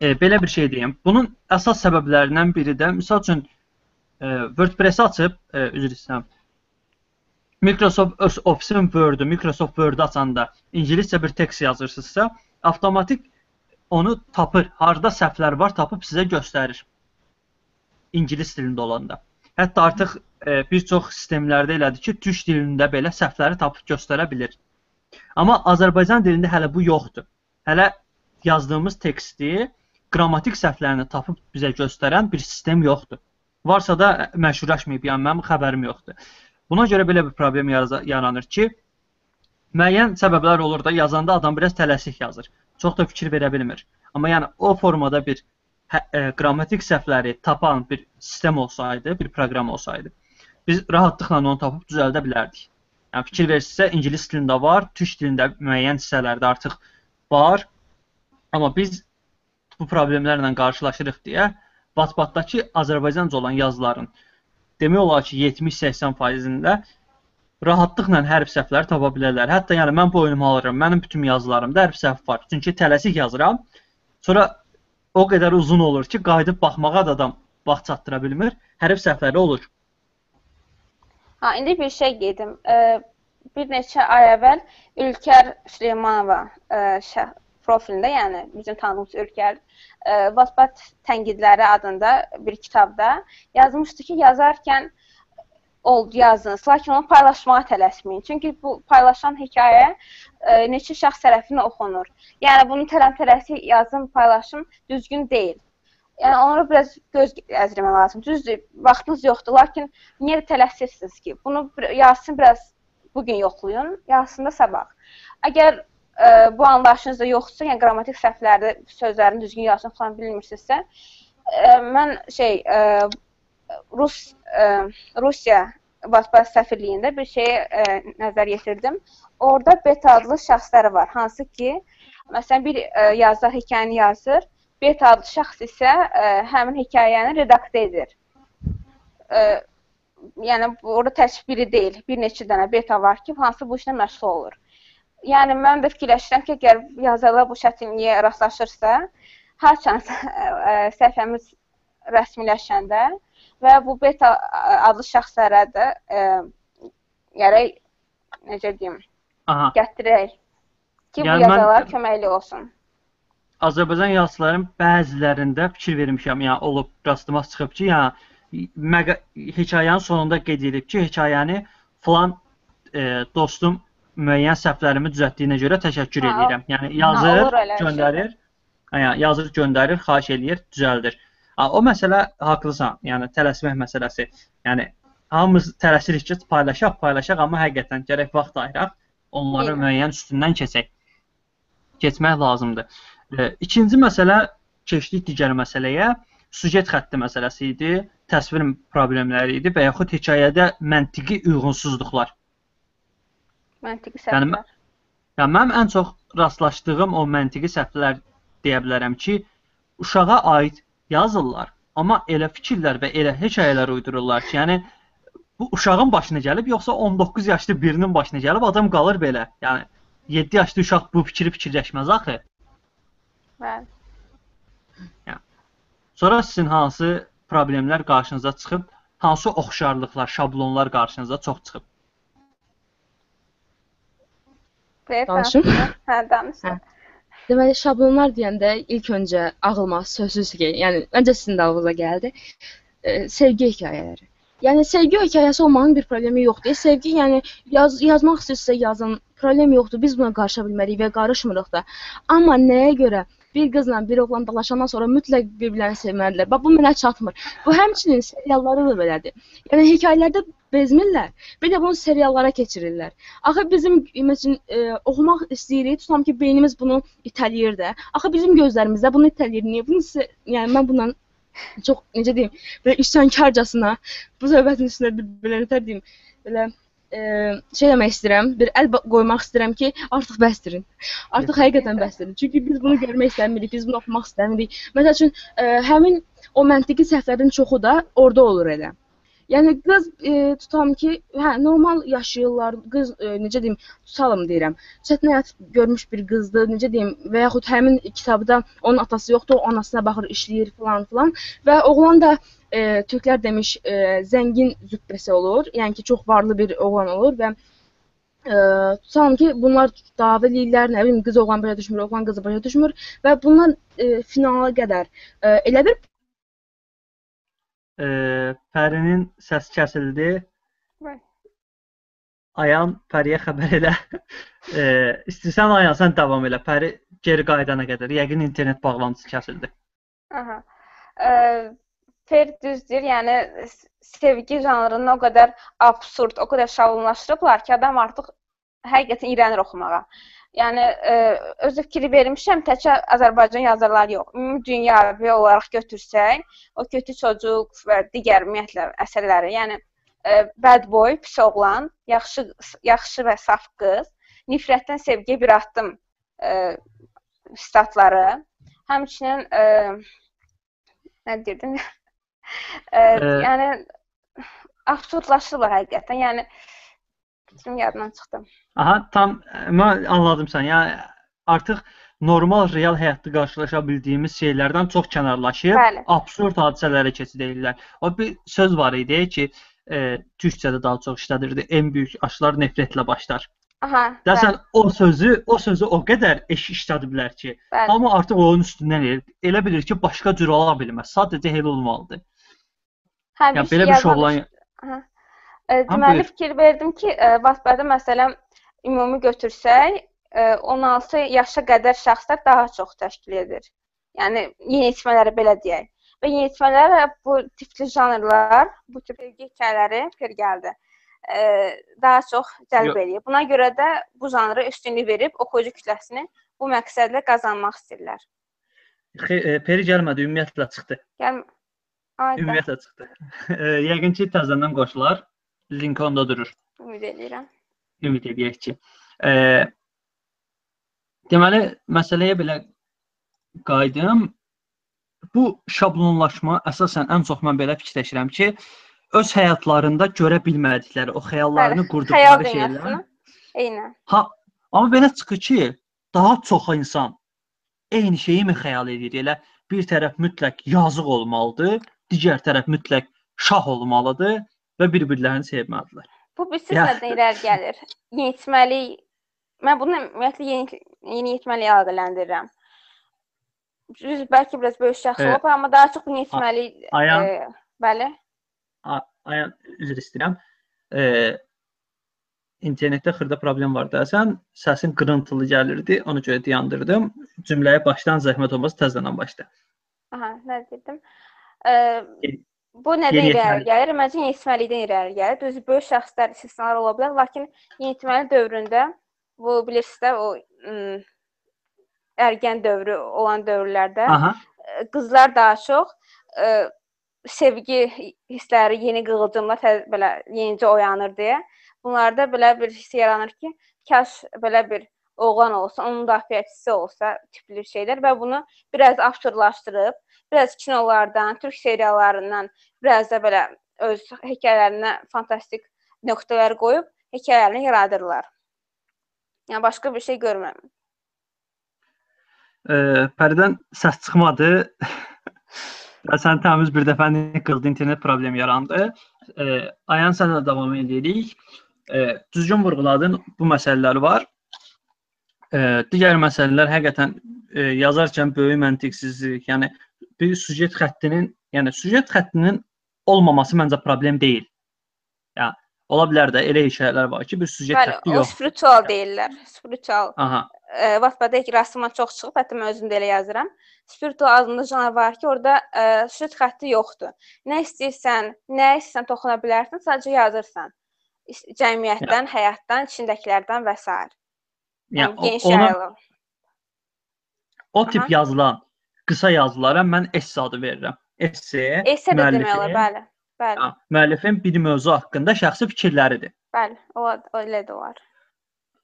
e, belə bir şey deyim. Bunun əsas səbəblərindən biri də məsəl üçün WordPress-i açıb, e, üzr istəyirəm. Microsoft Office-in Word-ü, Microsoft Word-ü açanda ingiliscə bir tekst yazırsınızsa, avtomatik onu tapır. Harda səhvlər var, tapıb sizə göstərir. İngilis dilində olanda. Hətta artıq e, bir çox sistemlərdə elədir ki, türk dilində belə səhvləri tapıb göstərə bilir. Amma Azərbaycan dilində hələ bu yoxdur. Hələ yazdığımız teksti qrammatik səhvlərini tapıb bizə göstərən bir sistem yoxdur. Varsa da məşhurlaşmayıb, yəni mənim xəbərim yoxdur. Buna görə belə bir problem yaranır ki, müəyyən səbəblər olur da yazanda adam biraz tələsik yazır. Çox da fikir verə bilmir. Amma yəni o formada bir hə, e, qrammatik səhvləri tapan bir sistem olsaydı, bir proqram olsaydı, biz rahatlıqla onu tapıb düzəldə bilərdik. Yəni fikir versinizsə, ingilis dilində var, türk dilində müəyyən hissələrdə artıq var. Amma biz bu problemlərlə qarşılaşırıq deyə Wattpad-dakı Azərbaycanca olan yazıların demək olar ki, 70-80%-də rahatlıqla hərf səhvləri tapa bilərlər. Hətta yəni mən boynuma alıram, mənim bütün yazılarımda hərf səhv var. Çünki tələsik yazıram. Sonra o qədər uzun olur ki, qayıdıb baxmağa da adam vaxt çatdıra bilmir. Hərf səhvləri olur. Ha, indi bir şey qeydim. E, bir neçə ay əvvəl Ülkər Süleymanova e, profilində, yəni bizim tanıdığımız Ülkər e, Wattpad tənqidləri adında bir kitabda yazmışdı ki, yazarkən oldu yazınız. Lakin onu paylaşmağa tələsməyin. Çünki bu paylaşan hekayə e, neçə şəxs tərəfindən oxunur. Yəni bunu tələm-tələsi yazım, paylaşım düzgün deyil. Yəni onlara biraz göz əzdirmək lazım. Düzdür, vaxtınız yoxdur, lakin niyə tələsirsiniz ki? Bunu yazsın biraz bu gün yoxlayın, yazsın da sabah. Əgər e, bu anlayışınızda yoxdursa, yəni qrammatik səhvlərdə sözlərin düzgün yazsın falan bilmirsinizsə, e, mən şey e, Rus ə, Rusiya Batbaz səfirliyində bir şeyə ə, nəzər yetirdim. Orada beta adlı şəxslər var, hansı ki, məsələn bir ə, yazar hekayəni yazır, beta adlı şəxs isə ə, həmin hekayəni redaktə edir. Ə, yəni orada təkcə biri deyil, bir neçə dənə beta var ki, hansı bu işlə məşğul olur. Yəni mən də fikirləşirəm ki, əgər yazarlar bu çətinliyə rastlaşırsa, hər çansı (laughs) səhifəmiz rəsmiləşəndə və bu beta adlı şəxslərə də gərək necə deyim, Aha. gətirək ki, yəni bu yazılar mən... köməkli olsun. Azərbaycan yazıçıların bəzilərində fikir vermişəm, yəni olub rastıma çıxıb ki, yəni hekayənin sonunda qeyd edib ki, hekayəni falan e, dostum müəyyən səhvlərimi düzəltdiyinə görə təşəkkür hə, edirəm. Yəni yazır, hə, göndərir. Hə, yəni yazır, göndərir, xahiş eləyir, düzəldir. O məsələ haqlısan. Yəni tələsmək məsələsi. Yəni hamımız tələsirik ki, paylaşaq, paylaşaq, amma həqiqətən gərək vaxt ayıraq, onları Eyni. müəyyən üstündən keçək. Keçmək lazımdır. E, ikinci məsələ keçdik digər məsələyə. Sujet xətti məsələsi idi, təsvir problemləri idi və yaxud hekayədə məntiqi uyğunsuzluqlar. Məntiqi səhvlər. Yəni, yəni mənim ən çox rastlaşdığım o məntiqi səhvlər deyə bilərəm ki, uşağa aid yazırlar, amma elə fikirlər və elə hekayələr uydururlar ki, yəni bu uşağın başına gəlib, yoxsa 19 yaşlı birinin başına gəlib, adam qalır belə. Yəni 7 yaşlı uşaq bu fikri fikirləşməz axı. Bəli. Yəni. Sonra sizin hansı problemlər qarşınıza çıxıb, hansı oxşarlıqlar, şablonlar qarşınıza çox çıxıb? Xeyr, Danışım. danış. Hə, danış. Hə. Deməli, şablonlar deyəndə ilk öncə ağlıma sözsüz ki, yəni öncə sizin də ağlınıza gəldi. E, sevgi hekayələri. Yəni sevgi hekayəsi olmağın bir problemi yoxdur. Sevgi, yəni yaz, yazmaq istəyirsə yazın, problem yoxdur. Biz buna qarışa bilmərik və qarışmırıq da. Amma nəyə görə bir qızla bir oğlan dalaşandan sonra mütləq bir-birlərini sevməlidirlər. Bax bu mənə çatmır. Bu həmçinin seriallarda da belədir. Yəni hekayələrdə bezmirlər. Bir də bunu seriallara keçirirlər. Axı bizim məsələn e, oxumaq istəyirik, tutam ki, beynimiz bunu itələyir də. Axı bizim gözlərimizdə bunu itələyir. Niyə bunu yəni mən bundan çox necə deyim, belə üsyankarcasına bu söhbətin üstünə bir belə nətər deyim, belə e, şey demək istəyirəm, bir əl qoymaq istəyirəm ki, artıq bəsdirin. Artıq həqiqətən bəsdirin. Çünki biz bunu görmək istəmirik, biz bunu oxumaq istəmirik. Məsəl üçün e, həmin o məntiqi səhvlərin çoxu da orada olur elə. Yəni qız e, tutam ki, hə normal yaşayırlar. Qız e, necə deyim, tutalım deyirəm. Çətin həyat görmüş bir qızdır, necə deyim, və yaxud həmin kitabda onun atası yoxdur, anasına baxır, işləyir falan filan və oğlan da e, türklər demiş, e, zəngin zübbəsi olur. Yəni ki, çox varlı bir oğlan olur və e, tutalım ki, bunlar dava eləyirlər, nə bilim, qız oğlan başa düşmür, oğlan qızı başa düşmür və bunlar e, finala qədər e, elə bir E, Pərinin səsi kəsildi. Vay. Ayan Pəriyə xəbər elə. e, istəsən Ayan sən davam elə. Pəri geri qayıdana qədər. Yəqin internet bağlantısı kəsildi. Aha. Ə, Fer düzdür. Yəni s- sevgi janrını o qədər absurd, o qədər şablonlaşdırıblar ki, adam artıq həqiqətən iyrənir oxumağa. Yəni ə, özü fikri vermişəm, təkcə Azərbaycan yazarları yox. Ümumi dünyəvi olaraq götürsək, o kötü çocuq və digər ümumiyyətlə əsərləri, yəni ə, bad boy, pis oğlan, yaxşı yaxşı və saf qız, nifrətdən sevgiyə bir addım ə, statları, həmçinin ə, nə deyirdim? Ə, (laughs) yəni absurdlaşırlar həqiqətən. Yəni fikrim yadımdan çıxdı. Aha, tam mən anladım sən. Yəni artıq normal real həyatda qarşılaşa bildiyimiz şeylərdən çox kənarlaşıb Bəli. absurd hadisələrə keçidirlər. O bir söz var idi ki, e, türkçədə daha çox işlədirdi. En böyük aşklar nifrətlə başlar. Aha, Dəsən o sözü, o sözü o qədər eş işlədiblər ki, bəli. amma artıq onun üstündən elə, elə bilir ki, başqa cür ola bilməz. Sadəcə elə olmalıdır. Hə, Yəni belə bir şey olan Aha. E, deməli fikir verdim ki, e, Wattpad-ı məsələn ümumi götürsək, e, 16 yaşa qədər şəxslər daha çox təşkil edir. Yəni yeniyetmələri belə deyək. Və yeniyetmələr bu tipli janrlar, bu tip hekayələri fer gəldi. E, daha çox cəlb edir. Buna görə də bu janrı üstünlük verib oxuyucu kütləsini bu məqsədlə qazanmaq istəyirlər. E, Peri gəlmədi, ümumiyyətlə çıxdı. Gəl Ayda, Ümumiyyətlə çıxdı. (laughs) E, Yəqin ki, təzədən qoşular. Link onda durur. ümid edirəm. ümid edək ki. E, deməli, məsələyə belə qayıdım. Bu şablonlaşma əsasən ən çox mən belə fikirləşirəm ki, öz həyatlarında görə bilmədikləri, o xəyallarını Bəli, qurduqları Xəyal şeylər. Eynən. Ha, amma belə çıxır ki, daha çox insan eyni şeyi mi xəyal edir? Elə bir tərəf mütləq yazıq olmalıdır, digər tərəf mütləq şah olmalıdır və bir-birlərini sevməlidirlər. Bu bilirsiz Ya. nədən irəli gəlir? Yeniyetməlik. Mən bunu ümumiyyətlə yeni yeniyetməliyə əlaqələndirirəm. Düz bəlkə biraz böyük şəxs E, olub, amma daha çox yeniyetməlik. Ayan, e, bəli. Ayan, üzr istəyirəm. E, internetdə xırda problem var da. Sən səsin qırıntılı gəlirdi, ona görə dayandırdım. Cümləyə başdan zəhmət olmasa təzədən başla. Aha, nə dedim? E, Yeni- bu nədən irəli gəlir? Məncə yeniyetməlikdən irəli gəlir. Düz böyük şəxslər istisnalar ola bilər, lakin yeniyetməlik dövründə bu bilirsiniz də o ım, ergən dövrü olan dövrlərdə Aha. qızlar daha çox e, sevgi hissləri, yeni qığılcımlar belə yenicə oyanır deyə bunlarda belə bir hiss yaranır ki, kaş belə bir oğlan olsa, onun müdafiəçisi olsa tipli şeylər və bunu biraz absurdlaşdırıb, biraz kinolardan, türk seriallarından biraz da belə öz hekayələrinə fantastik nöqtələr qoyub hekayələrini yaradırlar. Yəni başqa bir şey görmürəm. E, Pərdən səs çıxmadı. (laughs) Sən təmiz bir dəfə qıldı internet problemi yarandı. E, Ayan sənə davam edirik. E, düzgün vurğuladın bu məsələlər var. Digər məsələlər həqiqətən e, yazarkən böyük məntiqsizlik, yəni bir süjet xəttinin, yəni süjet xəttinin olmaması məncə problem deyil. Ya ola bilər də elə hekayələr var ki, bir süjet Bəli, xətti yox. spiritual deyirlər. Spiritual. Aha. E, Wattpad-da ilk rastıma çox çıxıb, hətta mən özüm də elə yazıram. Spiritual adında janr var ki, orada e, süjet xətti yoxdur. Nə istəyirsən, nə istəyirsən toxuna bilərsən, sadəcə yazırsan. Cəmiyyətdən, həyatdan, içindəkilərdən və s. Yəni o- geniş ona yayılır. o tip Aha. yazılan qısa yazılara mən esse adı verirəm. Esse Esse də demək olar, bəli. Bəli, Ha, müəllifin bir mövzu haqqında şəxsi fikirləridir. bəli. O elə də olar.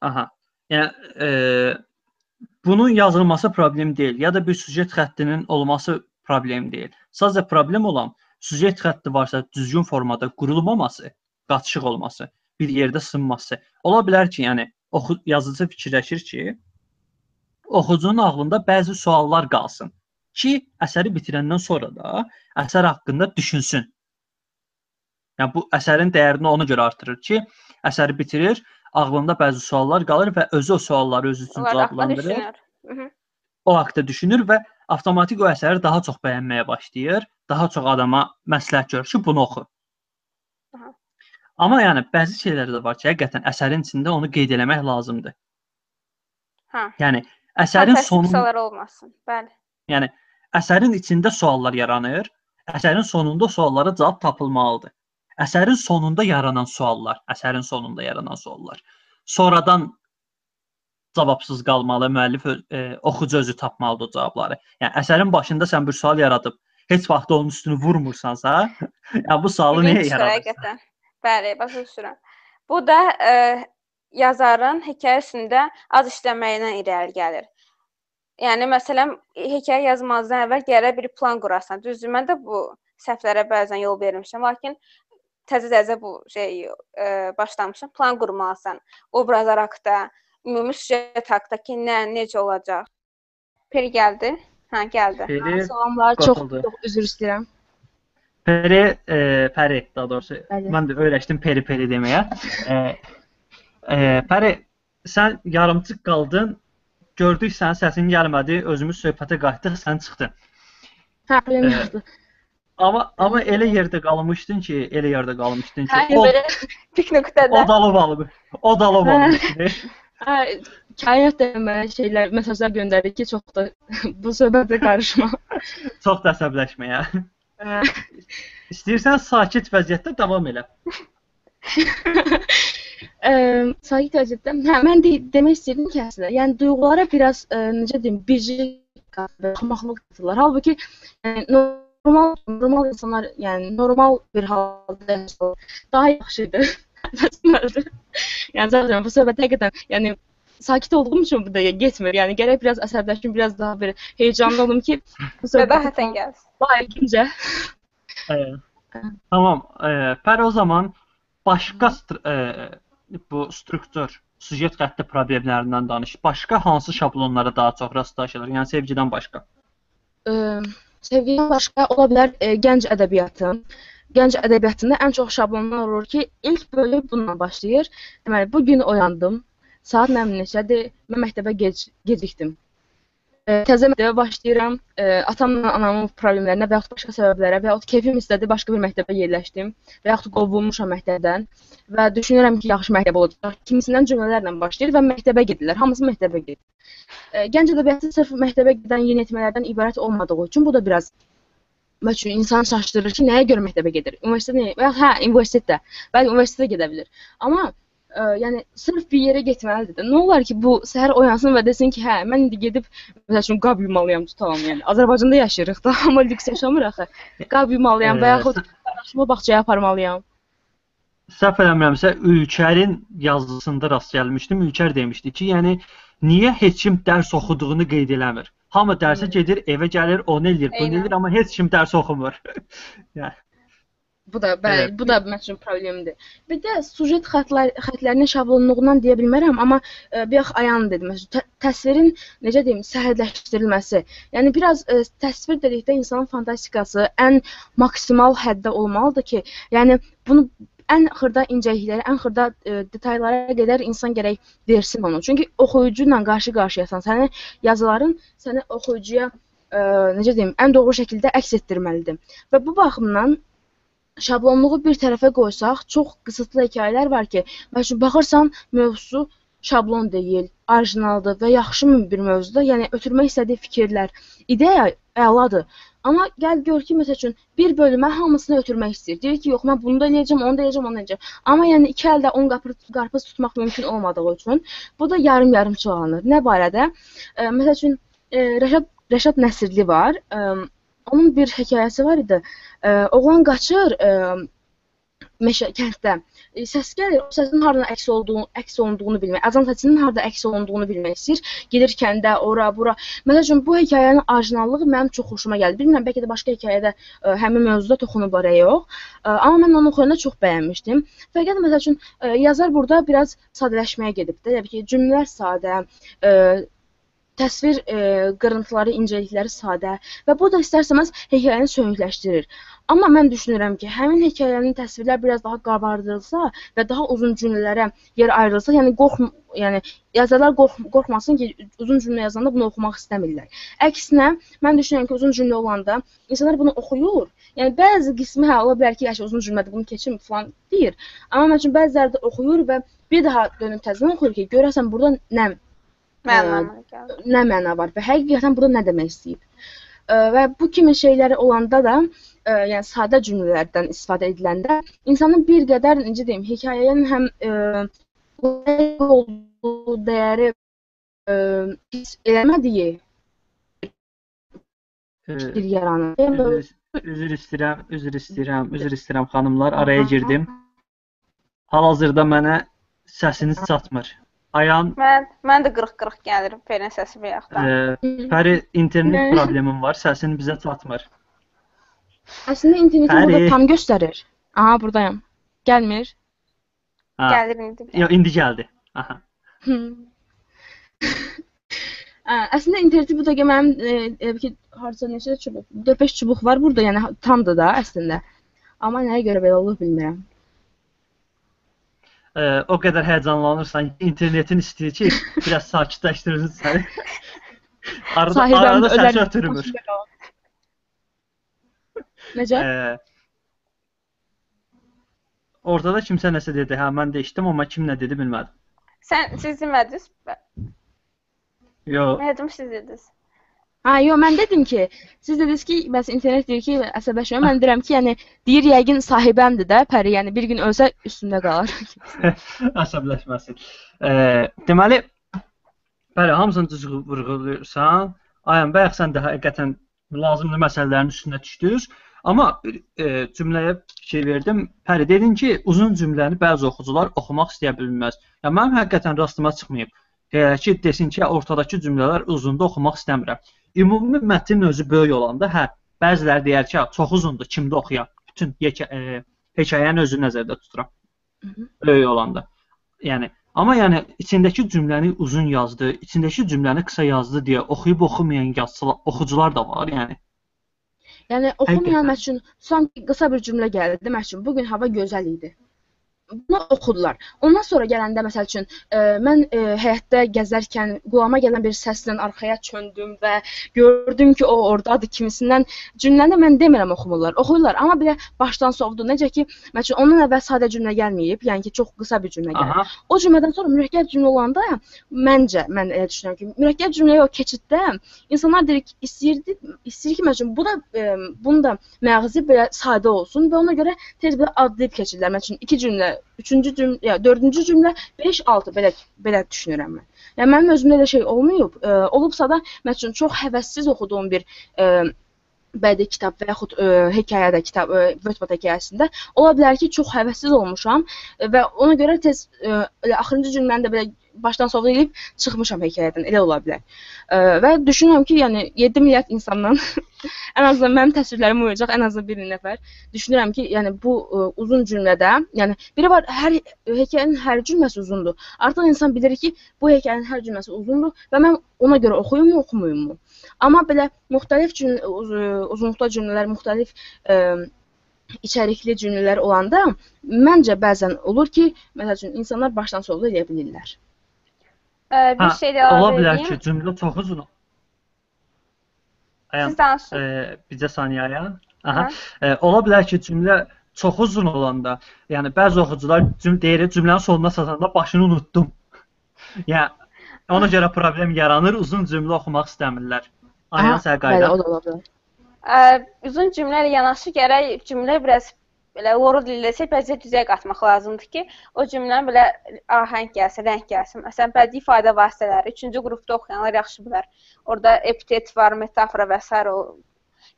Aha. Yəni e, bunun yazılması problem deyil ya da bir süjet xəttinin olması problem deyil. Sadəcə problem olan süjet xətti varsa düzgün formada qurulmaması, qaçışıq olması, bir yerdə sınması. Ola bilər ki, yəni oxu yazıcı fikirləşir ki, oxucunun ağlında bəzi suallar qalsın ki, əsəri bitirəndən sonra da əsər haqqında düşünsün. Yəni bu əsərin dəyərini ona görə artırır ki, əsəri bitirir, ağlında bəzi suallar qalır və özü o sualları özü üçün cavablandırır. O haqqda düşünür və avtomatik o əsəri daha çox bəyənməyə başlayır, daha çox adama məsləhət görür ki, bunu oxu. Amma yəni bəzi şeylər də var ki, həqiqətən əsərin içində onu qeyd eləmək lazımdır. Hə. Yəni əsərin sonu, olmasın. Bəli. yəni əsərin içində suallar yaranır, əsərin sonunda suallara cavab tapılmalıdır. Əsərin sonunda yaranan suallar, əsərin sonunda yaranan suallar. Sonradan cavabsız qalmalı, müəllif e, oxucu özü tapmalıdır o cavabları. Yəni əsərin başında sən bir sual yaradıb, heç vaxt onun üstünü vurmursansa, (laughs) yəni bu sualı niyə yaradırsan? həqiqətən. Bəli, başa düşürəm. Bu da e, yazarın hekayəsində az işləməyindən irəli gəlir. Yəni məsələn, hekayə yazmazdan əvvəl gərək bir plan qurasan. Düzdür, mən də bu səhvlərə bəzən yol vermişəm, lakin təzə-təzə bu şey e, başlamışam. Plan qurmalısan. Obrazlar haqqında, ümumi süjet haqqında ki, nə, necə olacaq. Peri gəldi. Hə, gəldi. Peri, Salamlar, çox çox üzr istəyirəm. Peri, e, Peri daha doğrusu. Bəli. Mən də öyrəşdim Peri Peri deməyə. E, e, Peri, sən yarımçıq qaldın. Gördük sənin səsin gəlmədi, özümüz söhbətə qayıtdıq, sən çıxdın. Hə, yoxdur. Amma amma elə yerdə qalmışdın ki, elə yerdə qalmışdın ki, Hə, belə (laughs) Pik nöqtədə. o dalıb alıb. O dalıb alıb. hə, kainat da mənə şeylər, mesajlar göndərir ki, çox da (laughs) bu söhbətə qarışma. Çox da əsəbləşməyə. Hə. İstəyirsən sakit vəziyyətdə davam elə. Ə, sakit vəziyyətdə. Hə, mən de demək istəyirdim ki, əslində, yəni duyğulara biraz ə, necə deyim, bircilik qatılır, axmaqlıq qatılır. Halbuki yəni, normal normal insanlar, yəni normal bir halda yaşasalar daha yaxşıdır. (laughs) Bəsməldir. yəni zaten bu söhbət həqiqətən, yəni sakit olduğum üçün bu da getmir. Yəni gərək biraz əsəbləşim, biraz daha bir heyecanlı olum ki, bu söhbət Bədahətən gəlsin. layiqincə. E, tamam. E, Pəri o zaman başqa e, bu struktur, süjet xətti problemlərindən danış. Başqa hansı şablonlara daha çox rastlaşılır? Yəni sevgidən başqa. Ə, sevgidən başqa ola bilər ə, gənc ədəbiyyatın. Gənc ədəbiyyatında ən çox şablonlar olur ki, ilk bölüm bununla başlayır. Deməli, bu gün oyandım. Saat bilim neçədir? Mən məktəbə gec gecikdim. Ə, təzə məktəbə başlayıram. Ə, atamla anamın problemlərinə və yaxud başqa səbəblərə və yaxud keyfim istədi başqa bir məktəbə yerləşdim və yaxud qovulmuşam məktəbdən və düşünürəm ki, yaxşı məktəb olacaq. Kimisindən cümlələrlə başlayır və məktəbə gedirlər. Hamısı məktəbə gedir. Ə, Gənc ədəbiyyatı sırf məktəbə gedən yeniyetmələrdən ibarət olmadığı üçün bu da biraz Məsələn, insan çaşdırır ki, nəyə görə məktəbə gedir? Universitet nə? Və ya hə, universitetdə. Bəli, universitetə gedə bilər. Amma ə, yəni sırf bir yerə getməlidir də. Nə olar ki, bu səhər oyansın və desin ki, hə, mən indi gedib məsəl üçün qab yumalıyam, tutalam yəni. Azərbaycanda yaşayırıq da, (laughs) amma lüks yaşamırıq axı. Qab yumalıyam və yaxud qardaşımı bağçaya aparmalıyam. Səhv eləmirəmsə, Ülkərin yazısında rast gəlmişdim. Ülkər demişdi ki, yəni niyə heç kim dərs oxuduğunu qeyd eləmir? Hamı dərsə gedir, evə gəlir, onu eləyir, bunu eləyir, amma heç kim dərs oxumur. (laughs) Bu da bəli, Evet. bu da mənim üçün problemdir. Bir də sujet xətlər xətlərinin şablonluğundan deyə bilmərəm, amma bir yax ayan dedim. Məsələn, tə təsvirin necə deyim, səhhətləşdirilməsi. Yəni biraz ə, təsvir dedikdə insanın fantastikası ən maksimal həddə olmalıdır ki, yəni bunu ən xırda incəliklərə, ən xırda ə, detallara qədər insan gərək versin onu. Çünki oxuyucu ilə qarşı-qarşıyasan. Sənin yazıların səni oxuyucuya ə, necə deyim, ən doğru şəkildə əks etdirməlidir. Və bu baxımdan şablonluğu bir tərəfə qoysaq, çox qısıtlı hekayələr var ki, məsələn baxırsan mövzusu şablon deyil, orijinaldır və yaxşı bir mövzudur. Yəni ötürmək istədiyi fikirlər, ideya əladır. Amma gəl gör ki, məsəl üçün bir bölümə hamısını ötürmək istəyir. Deyir ki, yox, mən bunu da eləyəcəm, onu da eləyəcəm, onu da eləyəcəm. Amma yəni iki əldə 10 qarpız, tutmaq mümkün olmadığı üçün bu da yarım-yarım çoğalır. Nə barədə? E, məsəl üçün e, Rəşad Rəşad Nəsirli var. E, onun bir hekayəsi var idi. E, oğlan qaçır e, meşə kənddə e, səs gəlir, o səsin hardan əks olduğunu, əks olunduğunu bilmək, azan səsinin harda əks olunduğunu bilmək istəyir. Gedir kəndə, ora, bura. Məsəl üçün bu hekayənin orijinallığı mənim çox xoşuma gəldi. Bilmirəm, bəlkə də başqa hekayədə ə, həmin mövzuda toxunublar ya yox. Ə, amma mən onu oxuyanda çox bəyənmişdim. Fəqət məsəl üçün ə, yazar burada biraz sadələşməyə gedib də, yəni ki, cümlələr sadə, ə, təsvir e, qırıntıları, incəlikləri sadə və bu da istərsəməz hekayəni söyüngləşdirir. Amma mən düşünürəm ki, həmin hekayənin təsvirlər biraz daha qabardılsa və daha uzun cümlələrə yer ayrılsa, yəni qorx, yəni yazarlar qorx, qorxmasın ki, uzun cümlə yazanda bunu oxumaq istəmirlər. Əksinə, mən düşünürəm ki, uzun cümlə olanda insanlar bunu oxuyur. Yəni bəzi qismi hə ola bilər ki, yaşı uzun cümlədir, bunu keçim falan deyir. Amma məsələn bəziləri də oxuyur və bir daha dönüb təzədən oxuyur ki, görəsən burada nə məna nə məna var və həqiqətən burada nə demək istəyib. Və bu kimi şeyləri olanda da ə, yəni sadə cümlələrdən istifadə ediləndə insanın bir qədər necə deyim, hekayənin həm olduğu dəyəri hiss eləmədiyi bir yaranır. Üzr, üzr istəyirəm, üzr istəyirəm, üzr istəyirəm xanımlar, araya girdim. Hal-hazırda mənə səsiniz çatmır. Ayan Mən mən də 40-40 gəlir Fərin səsi bayaqdan. e, Pəri internet problemim var, səsin bizə çatmır. Əslində interneti Bəli. burada tam göstərir. Aha, burdayam. Gəlmir. Ha. Gəlir indi. Yox, indi gəldi. Aha. Hə, əslində interneti bu dəqiqə mənim e, e, ki, harca neçə çubuq, 4-5 çubuq var burada, yəni tamdır da əslində. Amma nəyə görə belə olur bilmirəm. E, o qədər həyəcanlanırsan, internetin istəyir ki, biraz sakitləşdirsin səni. (laughs) Arada, Sahibəm arada ölər. ötürmür. Necə? E, orada kimsə nəsə dedi. Hə, mən də eşitdim, amma kim nə dedi bilmədim. Sən siz demədiniz? Yox. Mən dedim siz dediniz. Ha, yox, mən dedim ki, siz dediniz ki, bəs internet deyir ki, əsəbləşmə. Mən deyirəm ki, yəni deyir yəqin sahibəmdir də, Pəri, yəni bir gün ölsə üstündə qalar. (laughs) (laughs) Əsəbləşməsin. E, deməli, bəli, hamısını düz vurğulayırsan. Ayən, bayaq sən də həqiqətən lazımlı məsələlərin üstünə düşdünüz. Amma e, cümləyə fikir verdim. Pəri dedin ki, uzun cümləni bəzi oxucular oxumaq istəyə bilməz. Ya mənim həqiqətən rastıma çıxmayıb. E, ki, desin ki, ortadakı cümlələr uzunda oxumaq istəmirəm. Ümumi mətnin özü böyük olanda, hə, bəziləri deyər ki, çox uzundur, kimdə oxuyaq? Bütün heka e, hekayənin özünü nəzərdə tuturam. Böyük olanda. Yəni Amma yəni içindəki cümləni uzun yazdı, içindəki cümləni qısa yazdı deyə oxuyub oxumayan yazıçılar, oxucular da var, yəni. Yəni oxumayan məsələn, sanki qısa bir cümlə gəldi, məsələn, bu gün hava gözəl idi. Bunu oxudular. Ondan sonra gələndə məsəl üçün e, mən e, həyətdə gəzərkən qulağıma gələn bir səslə arxaya çöndüm və gördüm ki, o ordadır kimisindən cümləni mən demirəm oxumurlar. Oxuyurlar, amma belə başdan sovdu. Necə ki, məsələn, ondan əvvəl sadə cümlə gəlməyib, yəni ki, çox qısa bir cümlə gəlib. Aha. O cümlədən sonra mürəkkəb cümlə olanda məncə mən elə düşünürəm ki, mürəkkəb cümləyə o keçiddə insanlar deyir ki, istəyirdi, istəyir ki, məsələn, bu da e, bunu da məğzi belə sadə olsun və ona görə tez belə adlayıb keçirlər. Məsələn, iki cümlə, üçüncü cümlə, ya dördüncü cümlə 5 6 belə belə düşünürəm mən. Yəni mənim özümdə elə şey olmayıb. E, olubsa da məsələn çox həvəssiz oxuduğum bir e, bədii kitab və yaxud ə, hekayədə kitab, ə, Vötbat hekayəsində ola bilər ki, çox həvəssiz olmuşam və ona görə tez elə axırıncı cümləni də belə başdan sona eləyib çıxmışam hekayədən. Elə ola bilər. Və düşünürəm ki, yəni 7 milyard insandan (laughs) ən azından mənim təsvirlərimə uyacaq ən azından bir nəfər. Düşünürəm ki, yəni bu ə, uzun cümlədə, yəni biri var hər hekayənin hər cümləsi uzundur. Artıq insan bilir ki, bu hekayənin hər cümləsi uzundur və mən ona görə oxuyumu, oxumayımı? Amma belə müxtəlif cümlə, uz, uzunluqda cümlələr, müxtəlif ə, içərikli cümlələr olanda məncə bəzən olur ki, məsəl üçün insanlar başdan sona eləyə bilirlər. Ə, bir Ha, şey də əlavə ola bilər edeyim. ki, cümlə çox uzun. Ayağım, Siz danışın. e, bizə saniyə. Hə? Aha. E, ola bilər ki, cümlə çox uzun olanda, yəni bəzi oxucular cüm deyir, cümlənin sonuna çatanda başını unutdum. (laughs) yəni ona görə problem yaranır, uzun cümlə oxumaq istəmirlər. Sən bəli, qayda. o da ola bilər. Ə, uzun cümlə ilə yanaşı gərək cümlə biraz belə loru dilləsə bəzə düzəyə qatmaq lazımdır ki, o cümlənin belə ahəng gəlsin, rəng gəlsin. Məsələn, bədii ifadə vasitələri 3-cü qrupda oxuyanlar yaxşı bilər. Orda epitet var, metafora və s. o.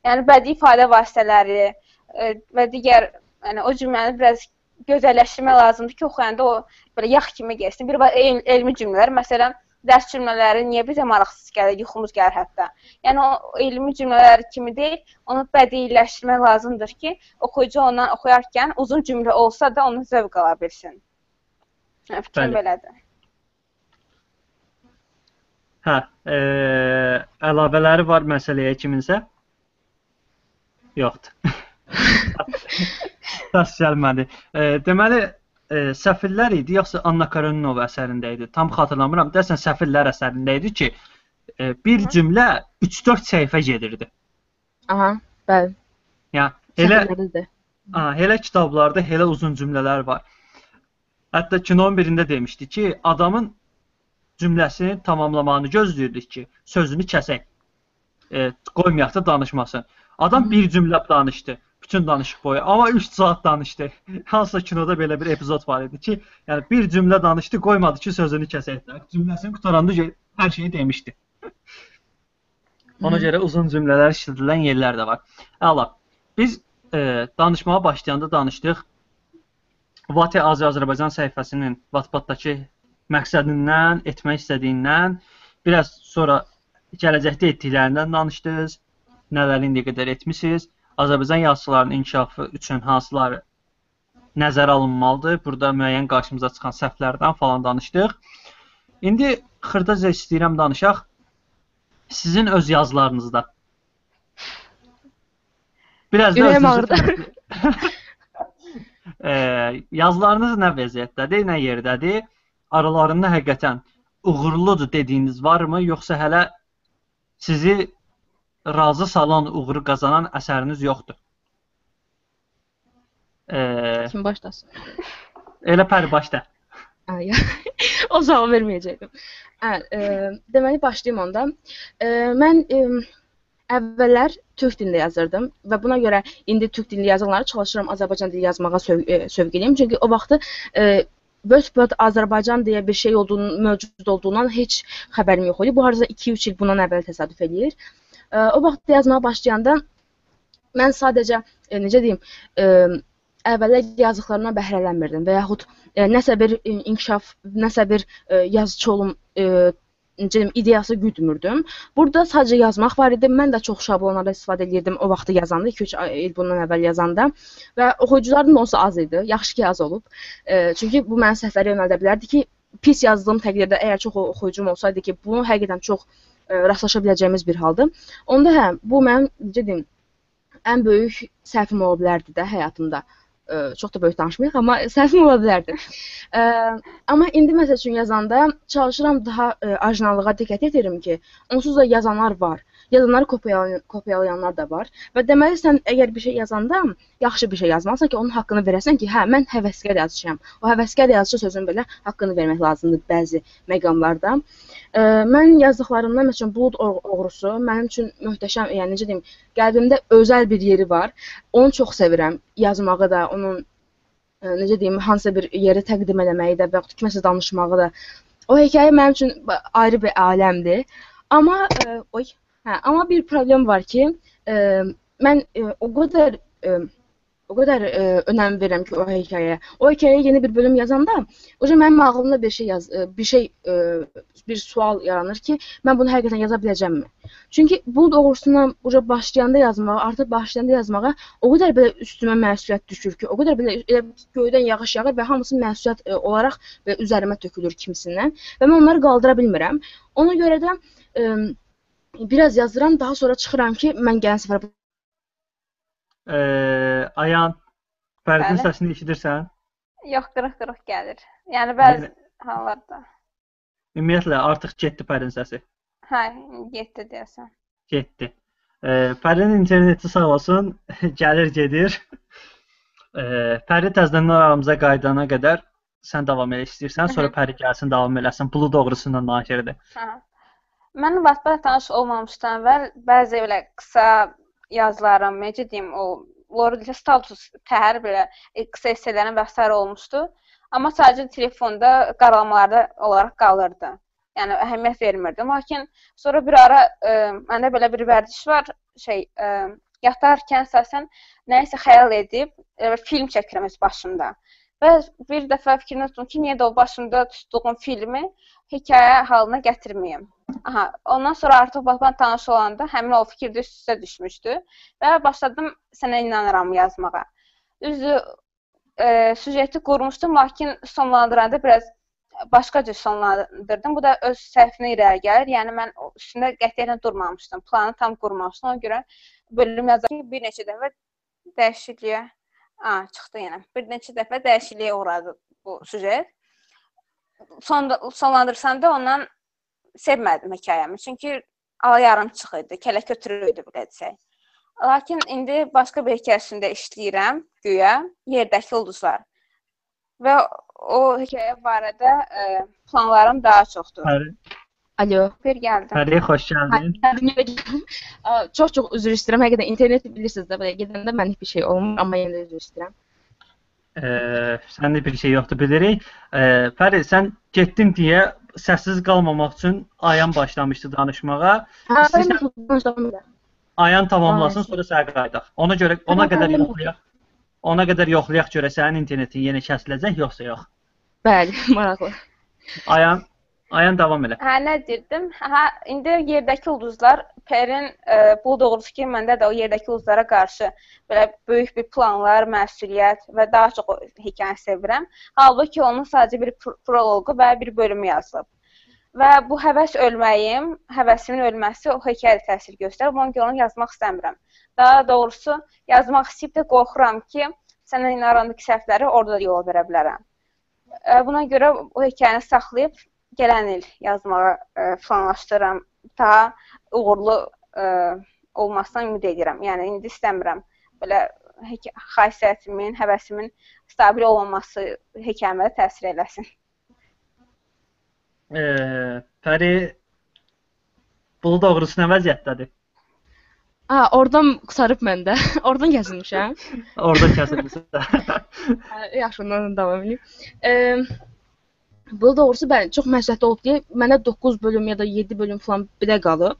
Yəni bədii ifadə vasitələri ə, və digər yəni o cümləni biraz gözəlləşdirmək lazımdır ki, oxuyanda o belə yax kimi gəlsin. Bir var el elmi cümlələr, məsələn, dərs cümlələri niyə bizə maraqsız gəlir, yuxumuz gəlir hətta. Yəni o elmi cümlələr kimi deyil, onu bədiiləşdirmək lazımdır ki, oxuyucu ondan oxuyarkən uzun cümlə olsa da onu zövq ala bilsin. Yəni fikrim belədir. Hə, e, əlavələri var məsələyə kiminsə? Yoxdur. (laughs) Səs gəlmədi. E, deməli, e, Səfirlər idi yoxsa Anna Karenina əsərində idi? Tam xatırlamıram. Dəsən Səfirlər əsərində idi ki, e, bir cümlə 3-4 səhifə gedirdi. Aha, bəli. Yəni elə. Ha, elə kitablarda elə uzun cümlələr var. Hətta kinonun birində demişdi ki, adamın cümləsini tamamlamağını gözləyirdik ki, sözünü kəsək. E, qoymayaq da danışmasın. Adam Hı. bir cümlə danışdı, bütün danışıq boyu, amma 3 saat danışdı. Hansısa kinoda belə bir epizod var idi ki, yəni bir cümlə danışdı, qoymadı ki, sözünü kəsək. Cümləsini qutaranda hər şeyi demişdi. Ona görə uzun cümlələr işlədilən yerlər də var. Əla. Biz e, danışmağa başlayanda danışdıq. Vati Azərbaycan səhifəsinin Wattpad-dakı məqsədindən, etmək istədiyindən, biraz sonra gələcəkdə etdiklərindən danışdınız. Nələri indiyə qədər etmisiniz? Azərbaycan yazıçılarının inkişafı üçün hansıları nəzərə alınmalıdır? Burada müəyyən qarşımıza çıxan səhvlərdən falan danışdıq. İndi xırdaca istəyirəm danışaq. Sizin öz yazılarınızda. Biraz da özünüzü (laughs) e, yazılarınız nə vəziyyətdədir, nə yerdədir? Aralarında həqiqətən uğurludur dediyiniz varmı, yoxsa hələ sizi razı salan, uğuru qazanan əsəriniz yoxdur? E, Kim başlasın? elə pəri başda. Ay, o sual verməyəcəkdim. Hə, e, deməli başlayım onda. E, mən e, əvvəllər türk dilində yazırdım və buna görə indi türk dilli yazanları çalışıram Azərbaycan dili yazmağa söv e, sövq eləyim. Çünki o vaxtı e, Wordpad Azərbaycan deyə bir şey olduğunu, mövcud olduğundan heç xəbərim yox idi. Bu harca 2-3 il bundan əvvəl təsadüf eləyir. E, o vaxt yazmağa başlayanda mən sadəcə e, necə deyim, e, əvvəllər yazdıqlarımdan bəhrələnmirdim və yaxud e, nəsə bir e, inkişaf, nəsə bir e, yazıçı olum e, necə deyim, ideyası güdmürdüm. Burada sadəcə yazmaq var idi. Mən də çox şablonlardan istifadə edirdim o vaxtı yazanda, 2-3 il bundan əvvəl yazanda və oxuyucularım da onsa az idi. Yaxşı ki, az olub. E, çünki bu məni səhvlərə yönəldə bilərdi ki, pis yazdığım təqdirdə əgər çox oxuyucum olsaydı ki, bunu həqiqətən çox e, rastlaşa biləcəyimiz bir haldır. Onda hə, bu mənim necə deyim, ən böyük səhvim ola bilərdi də həyatımda. Ə, çox da böyük danışmayaq, amma səhvim ola bilərdi. Ə, amma indi məsəl üçün yazanda çalışıram daha ə, orijinallığa diqqət edirəm ki, onsuz da yazanlar var. Yazanları kopyalayan, kopyalayanlar da var. Və deməli sən əgər bir şey yazanda yaxşı bir şey yazmalısan ki, onun haqqını verəsən ki, hə, mən həvəskar yazıçıyam. O həvəskar yazıçı sözün belə haqqını vermək lazımdır bəzi məqamlarda. Ə, mən yazdıqlarımdan məsələn Bulud Oğ- oğrusu mənim üçün möhtəşəm, yəni necə deyim, qəlbimdə özəl bir yeri var. Onu çox sevirəm. Yazmağı da, onun ə, necə deyim, hansısa bir yeri təqdim etməyi də və yaxud kiməsə danışmağı da. O hekayə mənim üçün ayrı bir aləmdir. Amma ə, oy, hə, amma bir problem var ki, ə, mən ə, o qədər ə, o qədər ə, önəm verirəm ki, o hekayəyə. O hekayəyə yeni bir bölüm yazanda, oca mənim ağlımda bir şey yaz, ə, bir şey ə, bir sual yaranır ki, mən bunu həqiqətən yaza biləcəmmi? Çünki bu doğrusuna uca başlayanda yazmağa, artıq başlayanda yazmağa o qədər belə üstümə məsuliyyət düşür ki, o qədər belə elə göydən yağış yağır və hamısı məsuliyyət ə, olaraq belə üzərimə tökülür kimisindən və mən onları qaldıra bilmirəm. Ona görə də ə, biraz yazıram, daha sonra çıxıram ki, mən gələn səfər E, Ayan Fəridin Bəli. səsini eşidirsən? Yox, qırıq-qırıq gəlir. Yəni bəzi hallarda. Ümumiyyətlə artıq getdi Fəridin səsi. Hə, getdi deyəsən. Getdi. E, Fəridin interneti sağ olsun, (laughs) gəlir gedir. E, Fərid təzədən aramıza qayıdana qədər sən davam elə istəyirsən, sonra. Fərid gəlsin davam eləsin. Pulu doğrusundan nakirdir. Hə. Mən WhatsApp tanış olmamışdan əvvəl bəzi belə qısa yazılarım, necə deyim, o Lorel'də status təhər belə e, qısa essələrim və s. olmuşdu. Amma sadəcə telefonda qaralamalarda olaraq qalırdı. Yəni əhəmiyyət vermirdim. Lakin sonra bir ara e, məndə belə bir vərdiş var, şey, e, yatarkən əsasən nəyisə xəyal edib e, film çəkirəm öz başımda. Və bir dəfə fikrini tutdum ki, niyə də o başımda tutduğum filmi hekayə halına gətirməyim. Aha, ondan sonra artıq babam tanış olanda həmin o fikir üst-üstə düşmüşdü və başladım sənə inanıram yazmağa. Düzdür, e, süjeti qurmuşdum, lakin sonlandıranda biraz başqa cür sonlandırdım. Bu da öz səhvinə irəli gəlir. Yəni mən üstündə qətiyyətlə durmamışdım. Planı tam qurmamışdım. Ona görə bölüm yazarkən bir neçə dəfə dəyişikliyə a, çıxdı yenə. Bir neçə dəfə dəyişikliyə uğradı bu süjet. Son sonlandırsam da ondan sevmədim hekayəmi. Çünki ala yarımçıq idi, kələ kötürü idi belə desək. Lakin indi başqa bir hekayəsində işləyirəm, güya yerdəki ulduzlar. Və o hekayə barədə e, planlarım daha çoxdur. Fərid, Alo. Bir gəldim. Fərid xoş gəldin. Aa, Çox çox üzr istəyirəm. Həqiqətən internet bilirsiniz də, belə gedəndə mənlik bir şey olmur, amma yenə də üzr istəyirəm. E, səndə bir şey yoxdur bilirik. E, Fərid sən getdin deyə səssiz qalmamaq üçün Ayan başlamışdı danışmağa. Hə, İstəyirsən-. Ayan tamamlasın, sonra sənə qayıdaq. Ona görə ona qədər yoxlayaq. Ona qədər yoxlayaq görə sənin internetin yenə kəsiləcək yoxsa yox. Bəli, (laughs) maraqlı. Ayan Ayan davam elə. Hə, nə deyirdim? Hə, indi yerdəki ulduzlar Perin e, bu doğrusu ki, məndə də o yerdəki ulduzlara qarşı belə böyük bir planlar, məsuliyyət və daha çox o hekayəni sevirəm. Halbuki onun sadəcə bir pro- proloqu və bir bölümü yazılıb. Və bu həvəs ölməyim, həvəsimin ölməsi o hekayəyə təsir göstərir. Ona görə onu yazmaq istəmirəm. Daha doğrusu yazmaq istəyib də qorxuram ki, sənin arandakı səhvləri orada da yola verə bilərəm. E, Buna görə o hekayəni saxlayıb gələn il yazmağa e, planlaşdırıram. Daha uğurlu e, olmasına ümid edirəm. Yəni indi istəmirəm belə xasiyyətimin, həvəsimin stabil olmaması hekayəmə təsir eləsin. E, Fəri bu doğrusu nə vəziyyətdədir? Ha, oradan qurtarıb məndə. (laughs) oradan kəsilmişəm. Orada kəsilmisən. (laughs) Hə, Yaxşı, ondan davam edeyim. Eee Bu doğrusu bəli, çox məsləhətli olub deyə mənə 9 bölüm ya da 7 bölüm falan belə qalıb.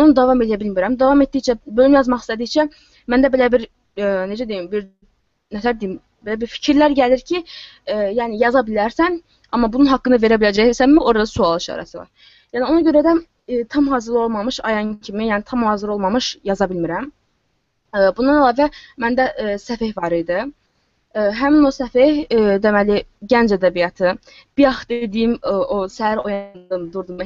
Onu davam edə bilmirəm. Davam etdikcə, bölüm yazmaq istədikcə məndə belə bir e, necə deyim, bir nətər deyim, belə bir fikirlər gəlir ki, e, yəni yaza bilərsən, amma bunun haqqını verə biləcəksənmi? Orada sual işarəsi var. Yəni ona görə də e, tam hazır olmamış ayan kimi, yəni tam hazır olmamış yaza bilmirəm. E, bundan əlavə məndə e, səfeh var idi. Ə, Həmin o səfeh ə, deməli gənc ədəbiyyatı, bayaq dediyim ə, o səhər oyandım, durdum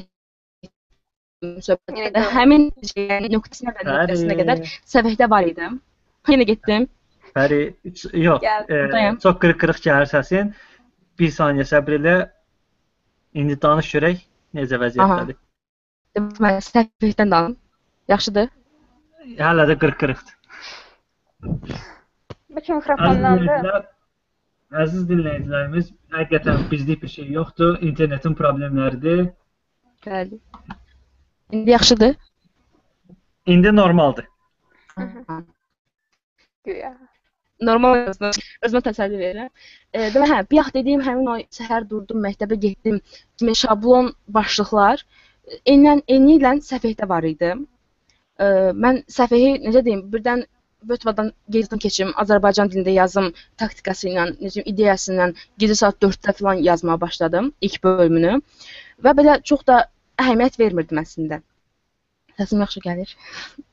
söhbətdə həmin şeyin nöqtəsinə və nöqtəsinə qədər səfehdə var idim. Yenə getdim. Fəri yox, e, çox qırıq-qırıq gəlir səsin. Bir saniyə səbr elə. İndi danış görək necə vəziyyətdədir. Deməli səfehdən danım. Yaxşıdır. Hələ də qırıq-qırıqdır. Da dinləyicilər, əziz dinləyicilərimiz, həqiqətən bizlik bir şey yoxdur. İnternetin problemləridir. Bəli. İndi yaxşıdır. İndi normaldır. (laughs) güya. Normal özümə, təsəlli verirəm. E, demək, hə, bayaq dediyim həmin o səhər durdum, məktəbə getdim kimi şablon başlıqlar enlən eni ilə səfehdə var idi. E, mən səfehi necə deyim, birdən Vötvadan gezdim keçim, Azərbaycan dilində yazım taktikası ilə, necə ideyası ilə gecə saat 4-də falan yazmağa başladım ilk bölümünü. Və belə çox da əhəmiyyət vermirdim əslində. Səsim yaxşı gəlir.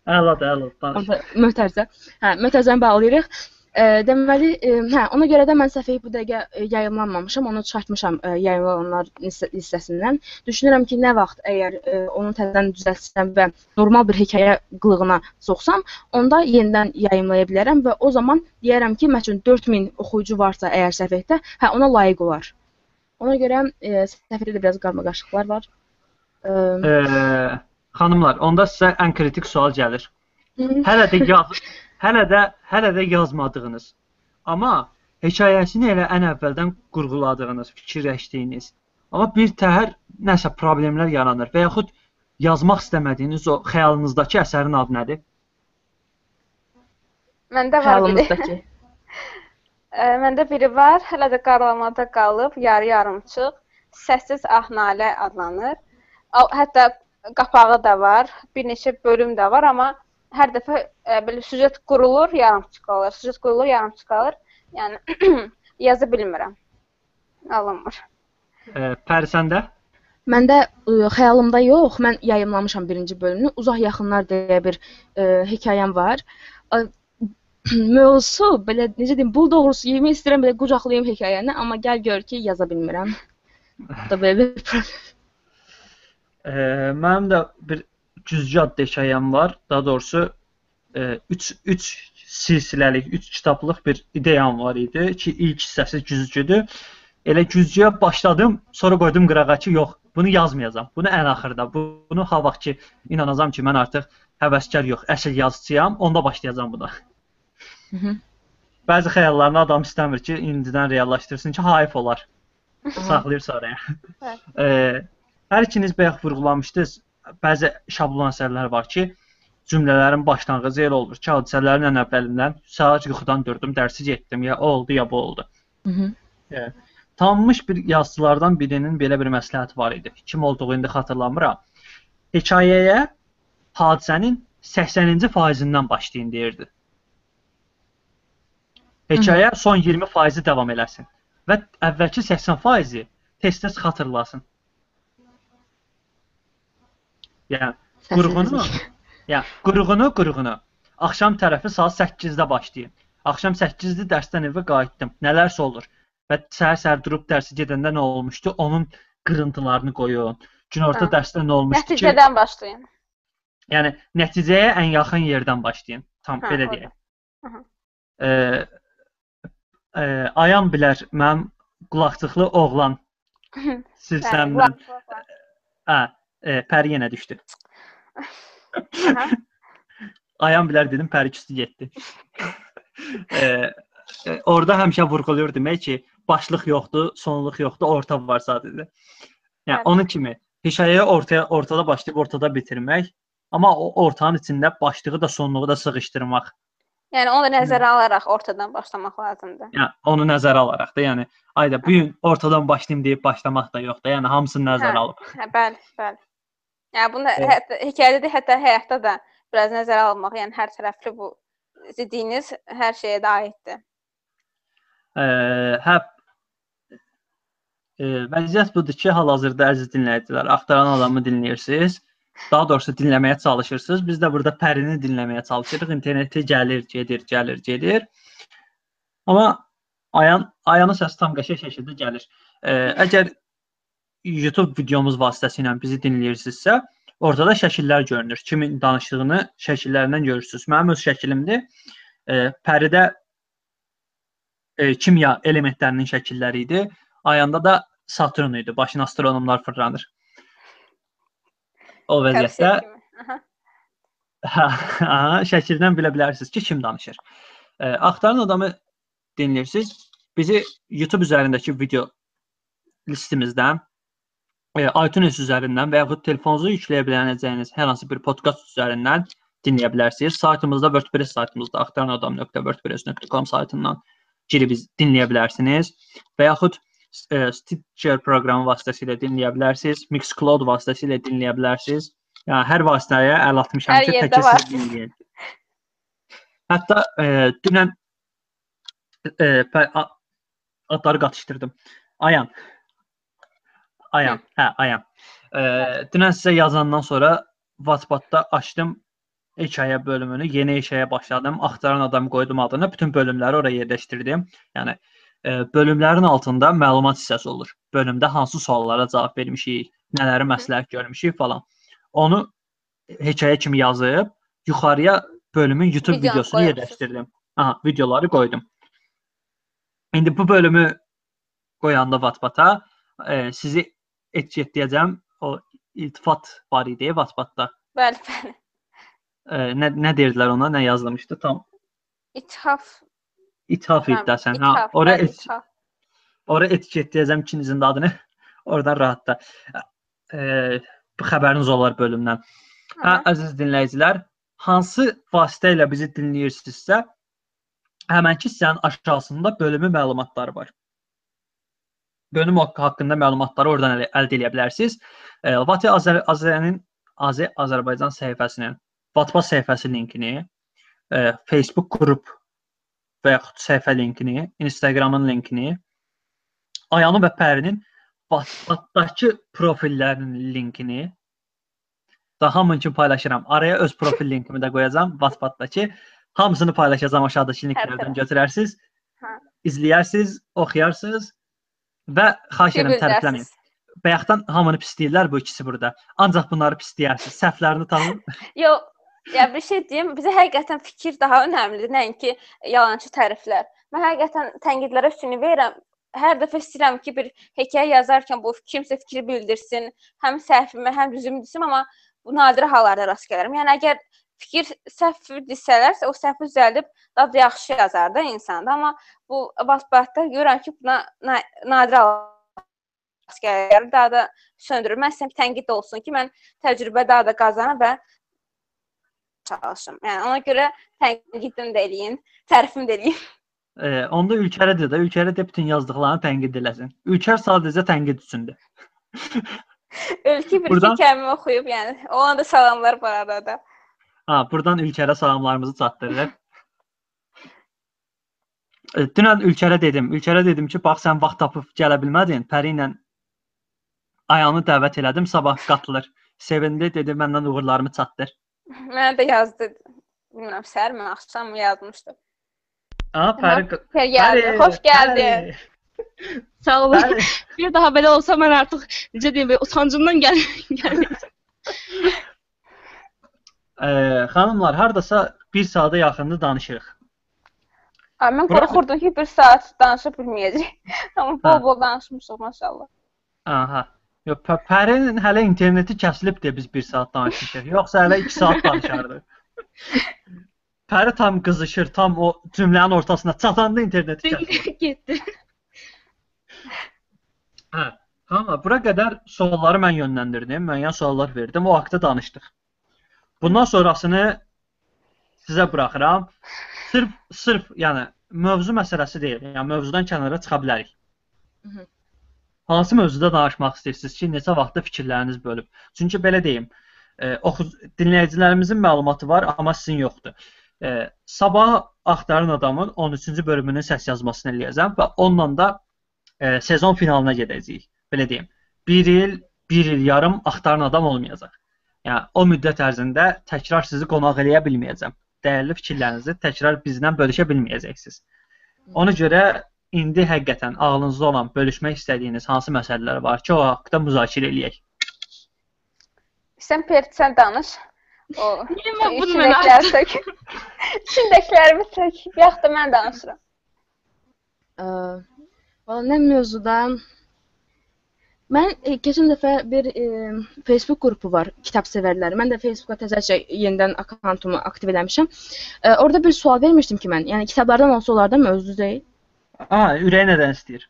Əladır, əladır. Mötərizə. Hə, mötərizəni bağlayırıq. Deməli, hə, ona görə də mən səhifəyi bu dəqiqə yayımlanmamışam, onu çıxartmışam yayımlananlar list listəsindən. Düşünürəm ki, nə vaxt əgər onu təzədən düzəltsəm və normal bir hekayə qılığına soxsam, onda yenidən yayımlaya bilərəm və o zaman deyərəm ki, məsələn 4000 oxuyucu varsa əgər səfəhdə, hə ona layiq olar. Ona görə səfəhdə də biraz qarmaqarışıqlar var. E, xanımlar, onda sizə ən kritik sual gəlir. Hələ də yaz hələ də hələ də yazmadığınız, amma hekayəsini elə ən əvvəldən qurğuladığınız, fikirləşdiyiniz, amma bir təhər nəsə problemlər yaranır və yaxud yazmaq istəmədiyiniz o xəyalınızdakı əsərin adı nədir? Məndə var biri. (laughs) Məndə biri var, hələ də qaralamada qalıb, yarı-yarımçıq. Səssiz ah nalə adlanır. Hətta qapağı da var, bir neçə bölüm də var, amma hər dəfə ə, belə süjet qurulur, yarımçıq qalır. Süjet qurulur, yarımçıq qalır. Yəni (clears throat) yazı bilmirəm. Alınmır. E, Pəri səndə? Məndə ə, xəyalımda yox, mən yayımlamışam birinci bölümünü. Uzaq yaxınlar deyə bir ə, hekayəm var. (clears throat) Ə, Mövzusu belə necə deyim, bul doğrusu yemək istəyirəm belə qucaqlayım hekayəni, amma gəl gör ki, yaza bilmirəm. (laughs) Bu da belə bir problem. E, mənim də bir cüzgü adlı hekayəm var. Daha doğrusu 3 3 silsiləlik, 3 kitablıq bir ideyam var idi ki, ilk hissəsi güzgüdür. Elə güzgüyə başladım, sonra qoydum qırağa ki, yox, bunu yazmayacağam. Bunu ən axırda. bu- Bunu ha vaxt ki, inanacağam ki, mən artıq həvəskar yox, əsl yazıçıyam, onda başlayacağam buna. Hı -hı. Bəzi xəyallarını adam istəmir ki, indidən reallaşdırsın ki, hayf olar. Saxlayır sonraya. Eee, hər ikiniz bayaq vurğulamışdınız. Bəzi şablon əsərlər var ki, cümlələrin başlanğıcı elə olur ki, hadisələrin ən əvvəlindən saat yuxudan durdum, dərsi getdim, ya o oldu, ya bu oldu. Hı -hı. Tanınmış bir yazıçılardan birinin belə bir məsləhəti var idi. Kim olduğu indi xatırlamıram. Hekayəyə hadisənin 80-ci faizindən başlayın deyirdi. Hekayə son 20 faizi davam eləsin və əvvəlki 80 faizi tez-tez xatırlasın. Yəni qurğunu, yəni qurğunu, qurğunu. Axşam tərəfi saat 8-də başlayın. Axşam 8-də dərsdən evə qayıtdım. Nələrsə olur və səhər-səhər durub dərsə gedəndə nə olmuşdu, onun qırıntılarını qoyun. Günorta dərsdə nə olmuşdu ki, Nəticədən başlayın. yəni nəticəyə ən yaxın yerdən başlayın. Tam Hə, belə deyək. Eee eee ayan bilər mənim qulaqçıqlı oğlan (laughs) qulaq- qulaq- Hə, e, pəri yenə düşdü. Ayan bilər dedim, pəri küstü getdi. e, e, orada həmişə vurğulayır demək ki, başlıq yoxdur, sonluq yoxdur, orta var sadəcə. Yəni Bəli. onun kimi hekayəyə ortaya ortada başlayıb ortada bitirmək, amma o ortanın içində başlığı da sonluğu da sıxışdırmaq. Yəni onu da nəzərə alaraq ortadan başlamaq lazımdır. Yəni onu nəzərə alaraq da, yəni ayda bu gün ortadan başlayım deyib başlamaq da yoxdur. Yəni hamısını nəzərə Hə. alıb. Hə, bəli, bəli. Yəni bunu Evet. hətta hekayədə də, hətta həyatda da biraz nəzərə almaq, yəni hər tərəfli bu dediyiniz hər şeyə də aiddir. Ə, hə ə, vəziyyət budur ki, hal-hazırda əziz dinləyicilər, axtaran adamı dinləyirsiniz. Daha doğrusu dinləməyə çalışırsınız. Biz də burada Pərini dinləməyə çalışırıq. İnternetə gəlir, gedir, gəlir, gedir. Amma Ayan Ayanın səsi tam qəşəng şəkildə gəlir. Ə, əgər YouTube videomuz vasitəsilə bizi dinləyirsinizsə, ortada şəkillər görünür. Kimin danışdığını şəkillərindən görürsüz. Mənim öz şəklimdir. Ə, Pəridə e, kimya elementlərinin şəkilləri idi. Ayanda da Saturn idi. Başına astronomlar fırlanır. O vəziyyətdə aha, şəkildən bilə bilərsiniz ki, kim danışır. E, axtaran adamı dinləyirsiniz. Bizi YouTube üzərindəki video listimizdən, e, iTunes üzərindən və yaxud telefonunuza yükləyə biləcəyiniz hər hansı bir podkast üzərindən dinləyə bilərsiniz. Saytımızda WordPress saytımızda axtaranadam.wordpress.com saytından girib dinləyə bilərsiniz və yaxud e, Stitcher proqramı vasitəsilə dinləyə bilərsiniz, Mixcloud vasitəsilə dinləyə bilərsiniz. Yəni hər vasitəyə əl atmışam Hər ki, təkcə siz dinləyin. Hətta e, dünən e, adları qatışdırdım. Ayan. Ayan. Hə, Ayan. E, dünən sizə yazandan sonra WhatsApp-da açdım. hekayə bölümünü, yeni hekayəyə başladım. Axtaran adam qoydum adını, bütün bölümləri oraya yerləşdirdim. Yəni e, bölümlərin altında məlumat hissəsi olur. Bölümdə hansı suallara cavab vermişik, nələri məsləhət görmüşük falan. Onu hekayə kimi yazıb yuxarıya bölümün YouTube Videonu videosunu qoyursunuz. yerləşdirdim. Aha, videoları qoydum. İndi bu bölümü qoyanda Wattpad-a e, sizi etiketləyəcəm. O iltifat var idi Wattpad-da. Bəli, bəli. E, nə nə deyirdilər ona? Nə yazılmışdı? Tam İthaf. ithaf idi də sən. Ha, bəli, et, oraya etiketləyəcəm ikinizin də adını. Oradan rahatla. E, bu xəbəriniz olar bölümdən. Hə, Aha. əziz dinləyicilər, hansı vasitə ilə bizi dinləyirsinizsə, həmənki hissənin aşağısında bölümü məlumatları var. Bölüm haqq- haqqında məlumatları oradan əl- əldə edə bilərsiniz. E, Vati Azər Azərənin Azə Azərbaycan səhifəsinin Wattpad səhifəsi linkini, e, Facebook qrup və yaxud səhifə linkini, Instagramın linkini, Ayanın və Pərinin Wattpaddakı profillərinin linkini da hamın üçün paylaşıram. Araya öz profil linkimi də qoyacağam Wattpaddakı. Hamısını paylaşacağam aşağıdakı linklərdən tərəf. götürərsiniz. Hə. İzləyərsiniz, oxuyarsınız və xahiş edirəm tərəfləməyin. Bayaqdan hamını pisləyirlər bu ikisi burada. Ancaq bunları pisləyərsiniz. Səhvlərini tanıyın. (laughs) Yox, ya bir şey deyim, bizə həqiqətən fikir daha önəmlidir, nəinki yalançı təriflər. Mən həqiqətən tənqidlərə üstünlük verirəm. Hər dəfə istəyirəm ki, bir hekayə yazarkən bu kimsə fikir bildirsin, həm səhvimə, həm düzümü desin, amma bu nadir hallarda rast gələrəm. Yəni əgər fikir səhv desələrsə, o səhvi düzəldib daha da yaxşı yazar da insan. Amma bu Wattpad-da görürəm ki, buna na nadir gəlir. Daha da söndürür. Mən istəyirəm tənqid olsun ki, mən təcrübə daha da qazanım və çalışım. Yəni ona görə tənqidim də eləyin, tərifim də eləyin. E, onda Ülkərə də, Ülkərə də bütün yazdıqlarını tənqid eləsin. Ülkər sadəcə tənqid üçündür. Ölkə bir Buradan- kəlmə oxuyub, yəni ona da salamlar bu arada da. Ha, buradan Ülkərə salamlarımızı çatdırırıq. E, Dünən Ülkərə dedim. Ülkərə dedim ki, bax sən vaxt tapıb gələ bilmədin. Pəri ilə Ayanı dəvət elədim, sabah qatılır. Sevindi, dedi məndən uğurlarımı çatdır. Mənə də yazdı. Bilmirəm, səhər mi, axşam mı yazmışdı. Ha, Pəri Hər gəldi. Xoş gəldin. Sağ olun. Pəri. Bir daha belə olsa mən artıq necə deyim, utancımdan gəl (laughs) gəlməyəcəm. (laughs) E, xanımlar, hardasa 1 saata yaxındır danışırıq. Ay, mən Bura- qorxurdum ki, bir saat danışa bilməyəcək. (laughs) Amma Hə. bol-bol danışmışıq maşallah. Aha. Yox, Pə- Pərinin hələ interneti kəsilib deyə biz 1 saat danışmışıq. Yoxsa hələ 2 saat danışardıq. (laughs) Pəri tam qızışır, tam o cümlənin ortasına çatanda interneti kəsilib. (laughs) Getdi. Hə. Amma bura qədər sualları mən yönləndirdim, müəyyən suallar verdim, o haqqda danışdıq. Bundan sonrasını sizə buraxıram. Sırf sırf yəni mövzu məsələsi deyil. Yəni mövzudan kənara çıxa bilərik. Mhm. Hansı mövzuda danışmaq istəyirsiniz ki, neçə vaxtda fikirləriniz bölüb? Çünki belə deyim, e, oxu dinləyicilərimizin məlumatı var, amma sizin yoxdur. E, sabah axtaran adamın 13-cü bölümünün səs yazmasını eləyəcəm və onunla da e, sezon finalına gedəcəyik. Belə deyim. 1 il, 1 il yarım axtaran adam olmayacaq. Yəni o müddət ərzində təkrar sizi qonaq eləyə bilməyəcəm. Dəyərli fikirlərinizi təkrar bizlə bölüşə bilməyəcəksiniz. Ona görə indi həqiqətən ağlınızda olan, bölüşmək istədiyiniz hansı məsələlər var ki, o haqqda müzakirə eləyək. Sən Pert, sən danış. O (laughs) mən bunu mən içindəkiləri tök. (laughs) İçindəkilərimi tök. Yaxud da mən danışıram. Ə, Valla nə mövzudan Mən e, keçən dəfə bir e, Facebook qrupu var, kitab sevərləri. Mən də Facebooka təzəcə yenidən akkauntumu aktiv eləmişəm. E, orada bir sual vermişdim ki mən, yəni kitablardan olsa onlardan mövzu deyil. Ha, ürəyi nədən istəyir?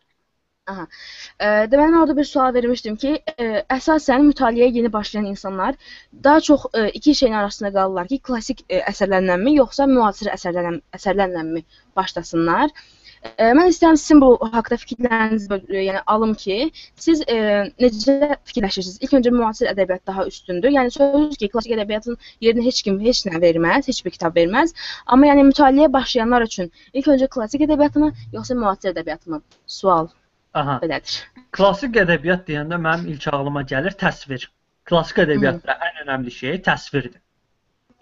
E, deməli orada bir sual vermişdim ki, e, əsasən mütaliəyə yeni başlayan insanlar daha çox e, iki şeyin arasında qalırlar ki, klassik e, əsərlərlənmi yoxsa müasir əsərlərlə əsərlərlənmi başlasınlar. E, mən istəyirəm sizin bu haqqda fikirlərinizi e, yəni alım ki, siz e, necə fikirləşirsiniz? İlk öncə müasir ədəbiyyat daha üstündür. Yəni sözsüz ki, klassik ədəbiyyatın yerinə heç kim heç nə verməz, heç bir kitab verməz. Amma yəni mütaliəyə başlayanlar üçün ilk öncə klassik ədəbiyyatmı yoxsa müasir ədəbiyyatmı? Sual Aha. belədir. Klassik ədəbiyyat deyəndə mənim ilk ağlıma gəlir təsvir. Klassik ədəbiyyatda ən önəmli şey təsvirdir.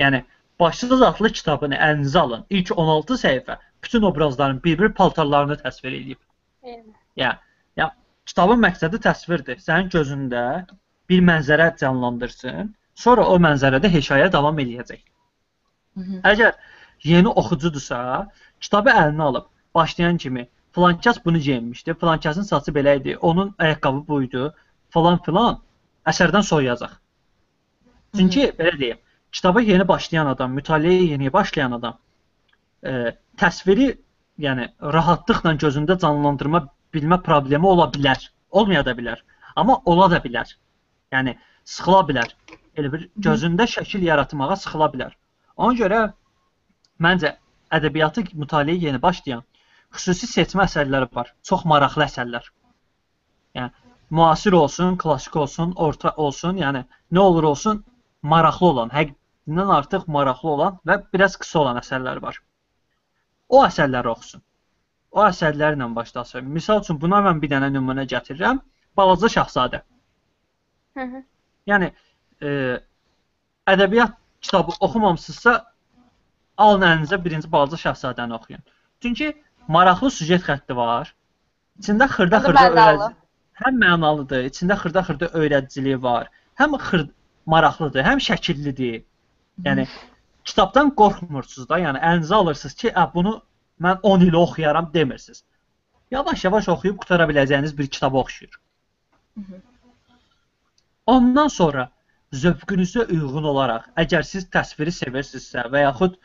Yəni Başsız adlı kitabını əlinizə alın. İlk 16 səhifə bütün obrazların bir-bir paltarlarını təsvir edib. Yəni, ya kitabın məqsədi təsvirdir. Sənin gözündə bir mənzərə canlandırsın. Sonra o mənzərədə hekayə davam eləyəcək. Hı -hı. Əgər yeni oxucudursa, kitabı əlinə alıb başlayan kimi filankəs bunu geyinmişdi, filankəsin saçı belə idi, onun ayaqqabı buydu, falan filan əsərdən soyuyacaq. Çünki belə deyim, kitaba yeni başlayan adam, mütaliəyə yeni başlayan adam e, təsviri, yəni rahatlıqla gözündə canlandırma bilmə problemi ola bilər. Olmaya da bilər. Amma ola da bilər. Yəni sıxıla bilər. Elə bir gözündə şəkil yaratmağa sıxıla bilər. Ona görə məncə ədəbiyyatı mütaliəyə yeni başlayan xüsusi seçmə əsərləri var. Çox maraqlı əsərlər. Yəni müasir olsun, klassik olsun, orta olsun, yəni nə olur olsun maraqlı olan, həqiqindən artıq maraqlı olan və biraz qısa olan əsərlər var. O əsərləri oxusun. O əsərlərlə başlasın. Məsəl üçün buna mən bir dənə nümunə gətirirəm. Balaca Şahzadə. Hı -hı. Yəni e, ədəbiyyat kitabı oxumamısınızsa alın əlinizə birinci Balaca Şahzadəni oxuyun. Çünki maraqlı süjet xətti var. İçində xırda-xırda öyrədici həm mənalıdır, içində xırda-xırda öyrədiciliyi var. Həm xır maraqlıdır, həm şəkillidir. Yəni kitabdan qorxmursunuz da, yəni əlinizə alırsınız ki, "Ə, bunu mən 10 il oxuyaram" demirsiniz. Yavaş-yavaş oxuyub qutara biləcəyiniz bir kitaba oxşuyur. Ondan sonra zövqünüzə uyğun olaraq, əgər siz təsviri sevirsinizsə və yaxud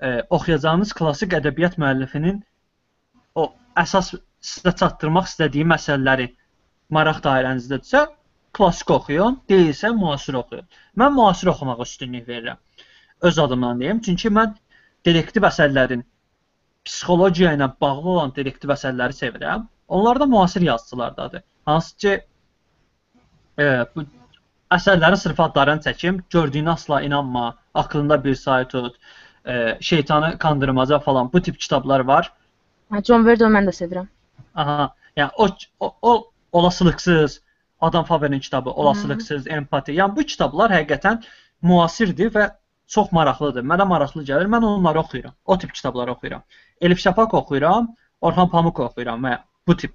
e, oxuyacağınız klassik ədəbiyyat müəllifinin o əsas sizə çatdırmaq istədiyi məsələləri maraq dairənizdədirsə, klassik oxuyun, deyilsə müasir oxuyun. Mən müasir oxumağa üstünlük verirəm. Öz adımdan deyim, çünki mən detektiv əsərlərin psixologiya ilə bağlı olan detektiv əsərləri sevirəm. Onlar da müasir yazıçılardadır. Hansı ki e, bu əsərlərin sırf adlarını çəkim, gördüyünə asla inanma, aklında bir sayı tut, e, şeytanı kandırmaca falan bu tip kitablar var. John Verdon mən də sevirəm. Aha, yəni o o, o olasılıqsız Adam Faber'in kitabı olasılıqsız, empati. Yəni bu kitablar həqiqətən müasirdir və çox maraqlıdır. Mənə maraqlı gəlir. Mən onları oxuyuram. O tip kitabları oxuyuram. Elif Şafaq oxuyuram, Orxan Pamuk oxuyuram və bu tip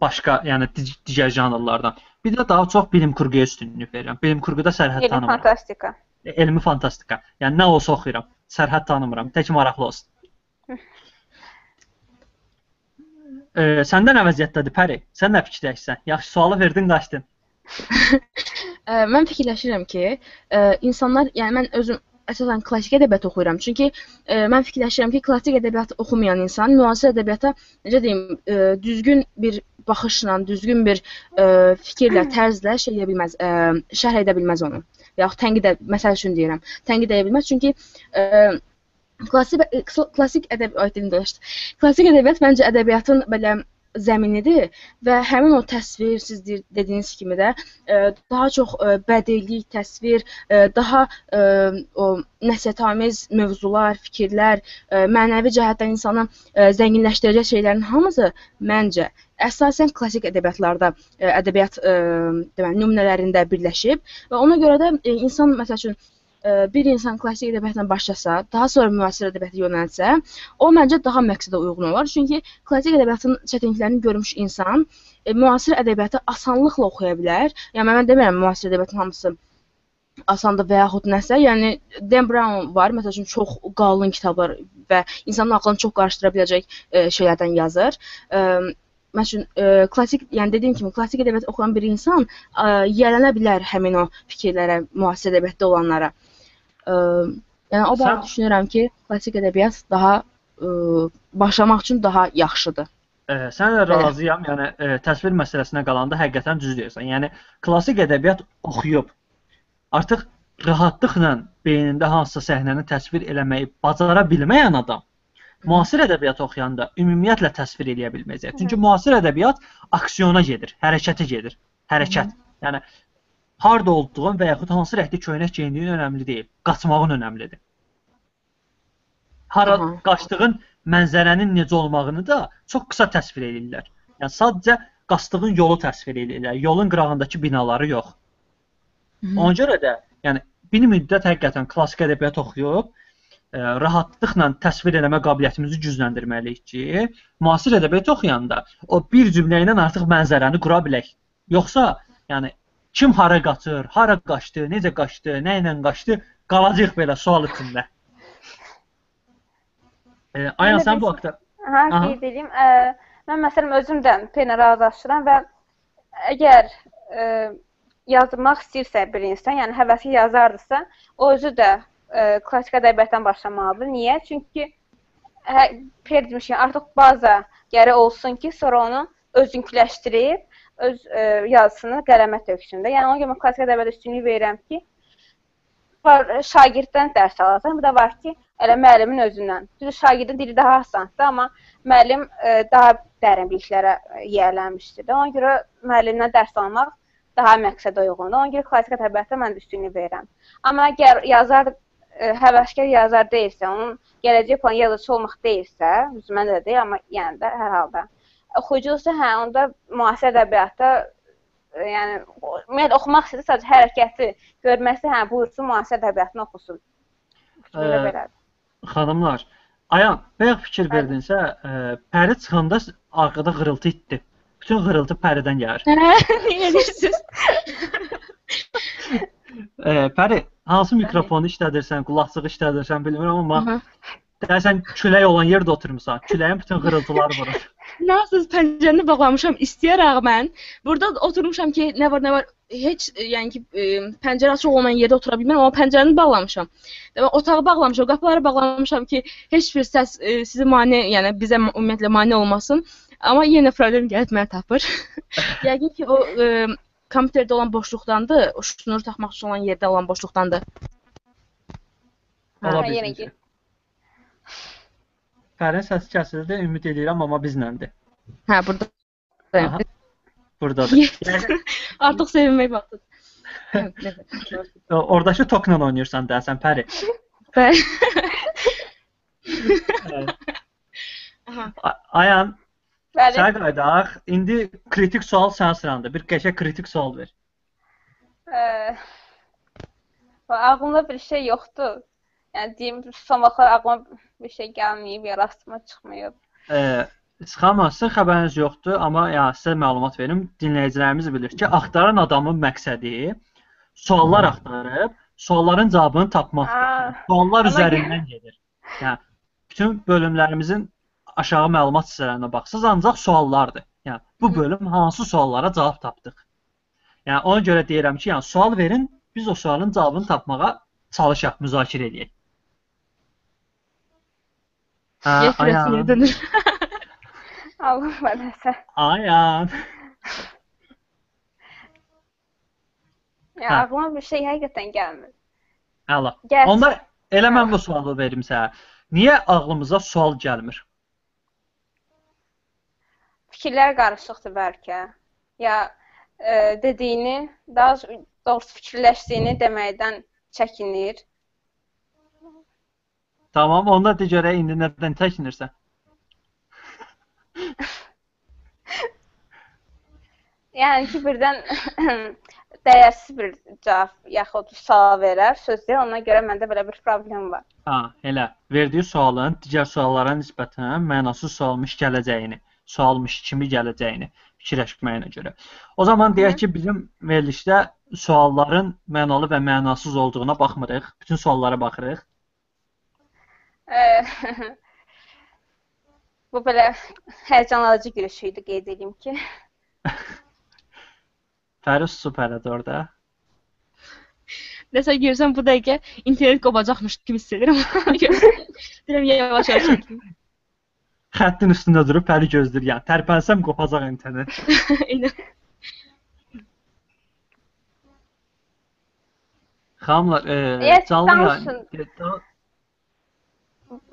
başqa, yəni dig- digər janrlardan. Bir də daha çox bilim kurguya üstünlük verirəm. Bilim kurguda sərhəd tanımıram. fantastika. Elmi fantastika. Yəni nə olsa oxuyuram. Sərhəd tanımıram. Tək maraqlı olsun. (laughs) E, səndə nə vəziyyətdədir Pəri? Sən nə fikirdəsən? Yaxşı sualı verdin, qaçdın. (laughs) Ə, mən fikirləşirəm ki, ə, insanlar, yəni mən özüm əsasən klassik ədəbiyyat oxuyuram. Çünki ə, mən fikirləşirəm ki, klassik ədəbiyyat oxumayan insan müasir ədəbiyyata necə deyim, ə, düzgün bir baxışla, düzgün bir ə, fikirlə, (clears throat) tərzlə şey edə bilməz, ə, şərh edə bilməz onu. Yaxud tənqid ed- məsəl üçün deyirəm. Tənqid edə bilməz çünki ə, klassik klassik ədəbiyyat dilində Klassik ədəbiyyat məncə ədəbiyyatın belə zəminidir və həmin o təsvir siz de- dediyiniz kimi də ə, daha çox ə, bədii təsvir, ə, daha o nəsihətamiz mövzular, fikirlər, mənəvi cəhətdən insanı zənginləşdirəcək şeylərin hamısı məncə əsasən klassik ədəbiyyatlarda ədəbiyyat deməli nümunələrində birləşib və ona görə də insan məsəl üçün bir insan klassik ədəbiyyatla başlasa, daha sonra müasir ədəbiyyata yönəlsə, o məncə daha məqsədə uyğun olar. Çünki klassik ədəbiyyatın çətinliklərini görmüş insan e, müasir ədəbiyyatı asanlıqla oxuya bilər. Yəni mən demirəm müasir ədəbiyyatın hamısı asandır və yaxud nəsə. Yəni Dan Brown var, məsəl üçün çox qalın kitablar və insanın ağlını çox qarışdıra biləcək e, şeylərdən yazır. E, Məsələn, e, klassik, yəni dediyim kimi, klassik ədəbiyyat oxuyan bir insan e, yiyələnə bilər həmin o fikirlərə, müasir ədəbiyyatda olanlara. E, yəni o barədə düşünürəm ki, klassik ədəbiyyat daha e, başlamaq üçün daha yaxşıdır. E, sənlə razıyam. Yəni e, təsvir məsələsinə qalanda həqiqətən düz deyirsən. Yəni klassik ədəbiyyat oxuyub artıq rahatlıqla beynində hansısa səhnəni təsvir eləməyi bacara bilməyən adam müasir ədəbiyyat oxuyanda ümumiyyətlə təsvir eləyə bilməyəcək. Çünki müasir ədəbiyyat aksiyona gedir, hərəkətə gedir. Hərəkət. Yəni harda olduğun və yaxud hansı rəngdə köynək geyindiyin önəmli deyil. Qaçmağın önəmlidir. Hara Aha. qaçdığın mənzərənin necə olmağını da çox qısa təsvir edirlər. Yəni sadəcə qaçdığın yolu təsvir edirlər. Yolun qırağındakı binaları yox. Ona görə də yəni bir müddət həqiqətən klassik ədəbiyyat oxuyub ə, rahatlıqla təsvir eləmə qabiliyyətimizi gücləndirməliyik ki, müasir ədəbiyyat oxuyanda o bir cümlə ilə artıq mənzərəni qura bilək. Yoxsa, yəni kim hara qaçır, hara qaçdı, necə qaçdı, nə ilə qaçdı, qalacaq belə sual içində. E, Ayan sən bu haqda Hə, qeyd edeyim. Ə, mən məsələn özüm də penlə razılaşıram və əgər ə, yazmaq istəyirsə bir insan, yəni həvəsi yazardısa, o özü də ə, klassik ədəbiyyatdan başlamalıdır. Niyə? Çünki hə, per demişəm, artıq baza gərək olsun ki, sonra onu özünküləşdirib öz ə, yazısını qələmə töksün də. Yəni ona görə mən klassik ədəbiyyata üstünlük verirəm ki, var şagirddən dərs alasan, bir də var ki, elə müəllimin özündən. Düzdür, şagirdin dili daha asandır, amma müəllim ə, daha dərin biliklərə ə, yiyələnmişdir. də. Ona görə müəllimdən dərs almaq daha məqsədə uyğundur. Ona görə klassik ədəbiyyata mən də üstünlük verirəm. Amma əgər yazar ə, həvəskar yazar deyilsə, onun gələcək planı yazıcı olmaq deyilsə, məndə də deyil, amma yəni də hər halda oxuyucusa hə, onda müasir ədəbiyyatda yəni ümumiyyətlə oxumaq istəyirsə sadəcə hərəkəti görməsi, hə, buyursun müasir ədəbiyyatını oxusun. Fikrimdə belədir. xanımlar, Ayan, bayaq fikir verdinsə, ə, Pəri çıxanda arxada qırıltı itdi. Bütün qırıltı Pəridən gəlir. Niyə deyirsiniz? Pəri, hansı mikrofonu işlədirsən, qulaqçığı işlədirsən bilmirəm amma deyəsən külək olan yerdə oturmusan. Küləyin bütün qırıltıları vurur. Nasıl pəncərəni bağlamışam istəyərək mən. Burada oturmuşam ki, nə var, nə var. Heç e, yəni ki, e, pəncərə açıq olmayan yerdə otura bilmərəm, amma pəncərəni bağlamışam. Demək, otağı bağlamışam, qapıları bağlamışam ki, heç bir səs e, sizi mane, yəni bizə ümumiyyətlə mane olmasın. Amma yenə problem gəlib məni tapır. (laughs) Yəqin ki, o e, kompüterdə olan boşluqdandır, o şnur taxmaq üçün olan yerdə olan boşluqdandır. Ola Hə, yenə bilsin. Gir. Pərin səsi kəsildi, ümid edirəm amma bizləndir. Hə, burada. Aha. Burdadır. Yəni, (laughs) Artıq sevinmək vaxtıdır. Oradakı tokla oynayırsan deyəsən Pəri. (laughs) Bəli. Ayan, Bəli. sənə qayıdaq. İndi kritik sual sənin sırandır. Bir qəşəng kritik sual ver. Ə, ağlımda bir şey yoxdur. Yəni deyim, son vaxtlar ağlıma bir şey gəlməyib, ya rastıma çıxmayıb. Ə, Sıxamazsın, xəbəriniz yoxdur, amma ya sizə məlumat verim. Dinləyicilərimiz bilir ki, axtaran adamın məqsədi suallar axtarıb, sualların cavabını tapmaqdır. Suallar üzərindən gedir. Yəni bütün bölümlərimizin aşağı məlumat hissələrinə baxsaz ancaq suallardır. Yəni bu bölüm hansı suallara cavab tapdıq? Yəni ona görə deyirəm ki, yəni sual verin, biz o sualın cavabını tapmağa çalışaq, müzakirə edək. Kürəsini ayan, dönür. Allah verməsə. ayan. Ya ağlıma bir şey həqiqətən gəlmir. Əla. Gəl. Onda elə mən bu sualı verim sənə. Niyə ağlımıza sual gəlmir? Fikirlər qarışıqdır bəlkə. Ya e, dediyini, daha doğrusu fikirləşdiyini deməkdən çəkinir. Tamam, onda de görək indi nədən çəkinirsən? (laughs) Yəni ki, birdən (clears throat) dəyərsiz bir cavab yaxud sual verər, sözdə ona görə məndə belə bir problem var. Ha, elə. Verdiyi sualın digər suallara nisbətən mənasız sualmış gələcəyini, sualmış kimi gələcəyini fikirləşməyinə görə. O zaman deyək ki, bizim verilişdə sualların mənalı və mənasız olduğuna baxmırıq. Bütün suallara baxırıq. E, (laughs) Bu belə həyəcanlanıcı gülüş idi, qeyd edeyim ki. (laughs) Fəris süpərədir orada. Nəsə görsən bu dəqiqə internet qopacaqmış kimi hiss edirəm. Deyirəm yavaş yavaş çəkim. (laughs) Xəttin üstündə durub Fəri gözləyir. Yəni tərpənsəm qopacaq internet. Eynən. Xanımlar, e, Yes, canlı danışın. yayın.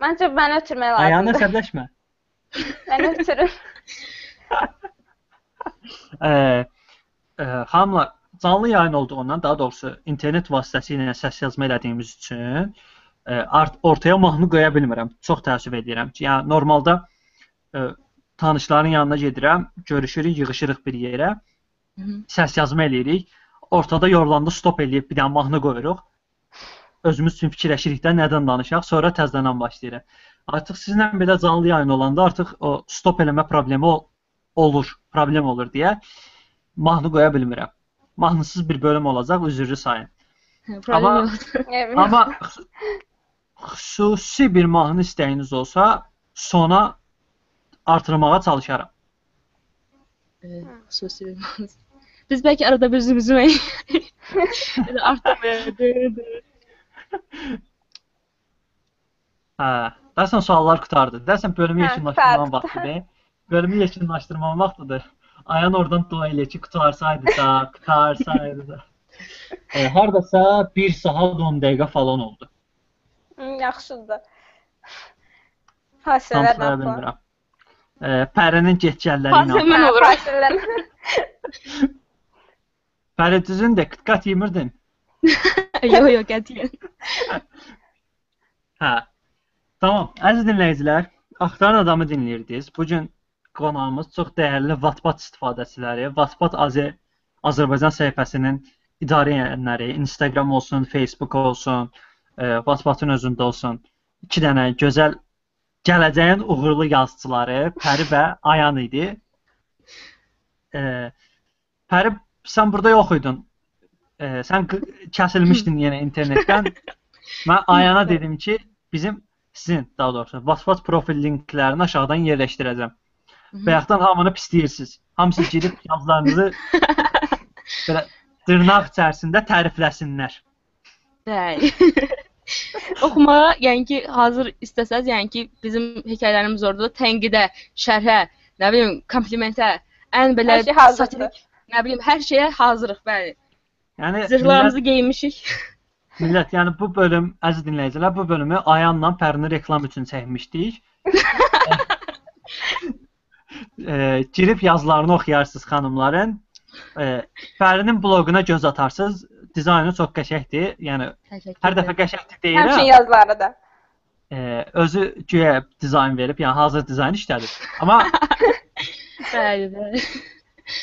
Məncə məni ötürmək lazımdır. səbləşmə. Məni (laughs) ötürün. Ə, ə, xanımlar, canlı yayın olduğundan, daha doğrusu internet vasitəsilə səs yazma elədiyimiz üçün ə, art ortaya mahnı qoya bilmirəm. Çox təəssüf edirəm ki, yəni normalda ə, tanışların yanına gedirəm, görüşürük, yığışırıq bir yerə, səs yazma eləyirik. Ortada yorulanda stop eləyib bir dənə mahnı qoyuruq. Özümüz üçün fikirləşirik də nədən danışaq, sonra təzədən başlayırıq. Artıq sizlə belə canlı yayın olanda artıq o stop eləmə problemi ol- olur, problem olur deyə mahnı qoya bilmirəm. Mahnısız bir bölüm olacaq, üzrlü sayın. Problem Amma-. (laughs) Amma xüs- xüsusi bir mahnı istəyiniz olsa, sona artırmağa çalışaram. Evet, xüsusi bir mahnı. Biz bəlkə arada bir zümzümə (laughs) Elə artıq (laughs) Hə, dəsən suallar qutardı. Dəsən bölümü Hə, yekunlaşdırmanın vaxtıdır. Bölümü yekunlaşdırmanın vaxtıdır. Ayan oradan dua elə ki, qutarsaydı da, qutarsaydı da. (laughs) E, hardasa 1 saat 10 dəqiqə falan oldu. Yaxşıdır. Tam Hasillərdən sıra bilmirəm. E, Pərinin getgəlləri ilə. Fasilə- Mən oluram. Hasillər. Pəri düzün də qıtqat yemirdin. (laughs) Yox, yox, qətiyyən. Hə. Tamam. Əziz dinləyicilər, Axtaran adamı dinləyirdiniz. Bu gün qonağımız çox dəyərli Wattpad istifadəçiləri, Wattpad Azər Azərbaycan səhifəsinin idarə edənləri, Instagram olsun, Facebook olsun, e, Wattpadın özündə olsun. 2 dənə gözəl gələcəyin uğurlu yazıçıları Pəri və Ayan idi. E, Pəri sən burada yox idin. E, sən qı- kəsilmişdin yenə internetdən. Mən (laughs) Ayana dedim ki, bizim sizin daha doğrusu WhatsApp profil linklərini aşağıdan yerləşdirəcəm. Bayaqdan hamını pisləyirsiniz. Hamısı girib yazılarınızı (laughs) belə dırnaq içərisində tərifləsinlər. Bəli. (laughs) Oxumağa, yəni ki, hazır istəsəz, yəni ki, bizim hekayələrimiz orada tənqidə, şərhə, nə bilim, komplimentə, ən belə Hər şey satirik, nə bilim, hər şeyə hazırıq, bəli. Yəni millət, Zırhlarımızı geyinmişik. (laughs) millət, yəni bu bölüm əziz dinləyicilər, bu bölümü Ayanla Pərini reklam üçün çəkmişdik. (laughs) e, girib yazılarını oxuyarsınız xanımların. E, Pərinin bloquna göz atarsınız. Dizaynı çox qəşəngdir. Yəni Təşəkkür hər dəfə qəşəngdir Həmçinin deyirəm. yazıları da. E, özü güya dizayn verib, yəni hazır dizayn işlədir. Amma (laughs) Bəli, bəli.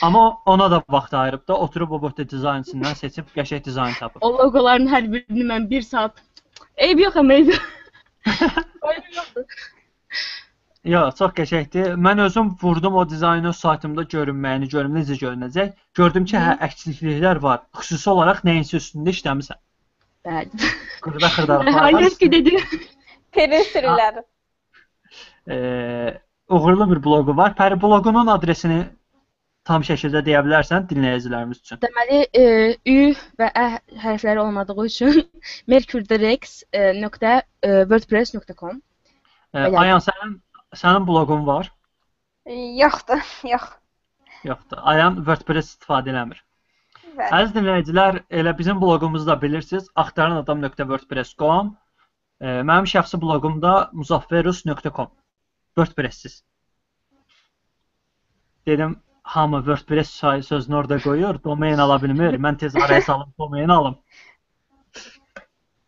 Amma ona da vaxt ayırıb da oturub o boyda dizayn içindən seçib qəşəng dizayn tapıb. O loqoların hər birini mən 1 saat Eyb yox eyb. yox. (laughs) Yox, çox qəşəngdir. Mən özüm vurdum o dizaynı öz saytımda görünməyini, görüm necə görünəcək. Gördüm ki, hə, əksikliklər var. Xüsusi olaraq nəyinsə üstündə işləmisən. Bəli. Xırda xırdalıqlar var. Hayır ki dedi. Perin sürüləri. Eee, uğurlu bir bloqu var. Pəri bloqunun adresini tam şəkildə deyə bilərsən dinləyicilərimiz üçün. Deməli, e, ü və ə hərfləri olmadığı üçün (laughs) mercurydirex.wordpress.com E, Belə. Ayan sənin sənin bloqun var? Yoxdur, (laughs) yox. Yoxdur. Ayan WordPress istifadə eləmir. Bəli. Əziz dinləyicilər, elə bizim bloqumuzu da bilirsiniz. axtaranadam.wordpress.com. E, mənim şəxsi bloqum da muzafferus.com. WordPress-siz. Dedim, hamı WordPress sözünü orada qoyur, domain ala bilmir. Mən tez araya salım domain alım.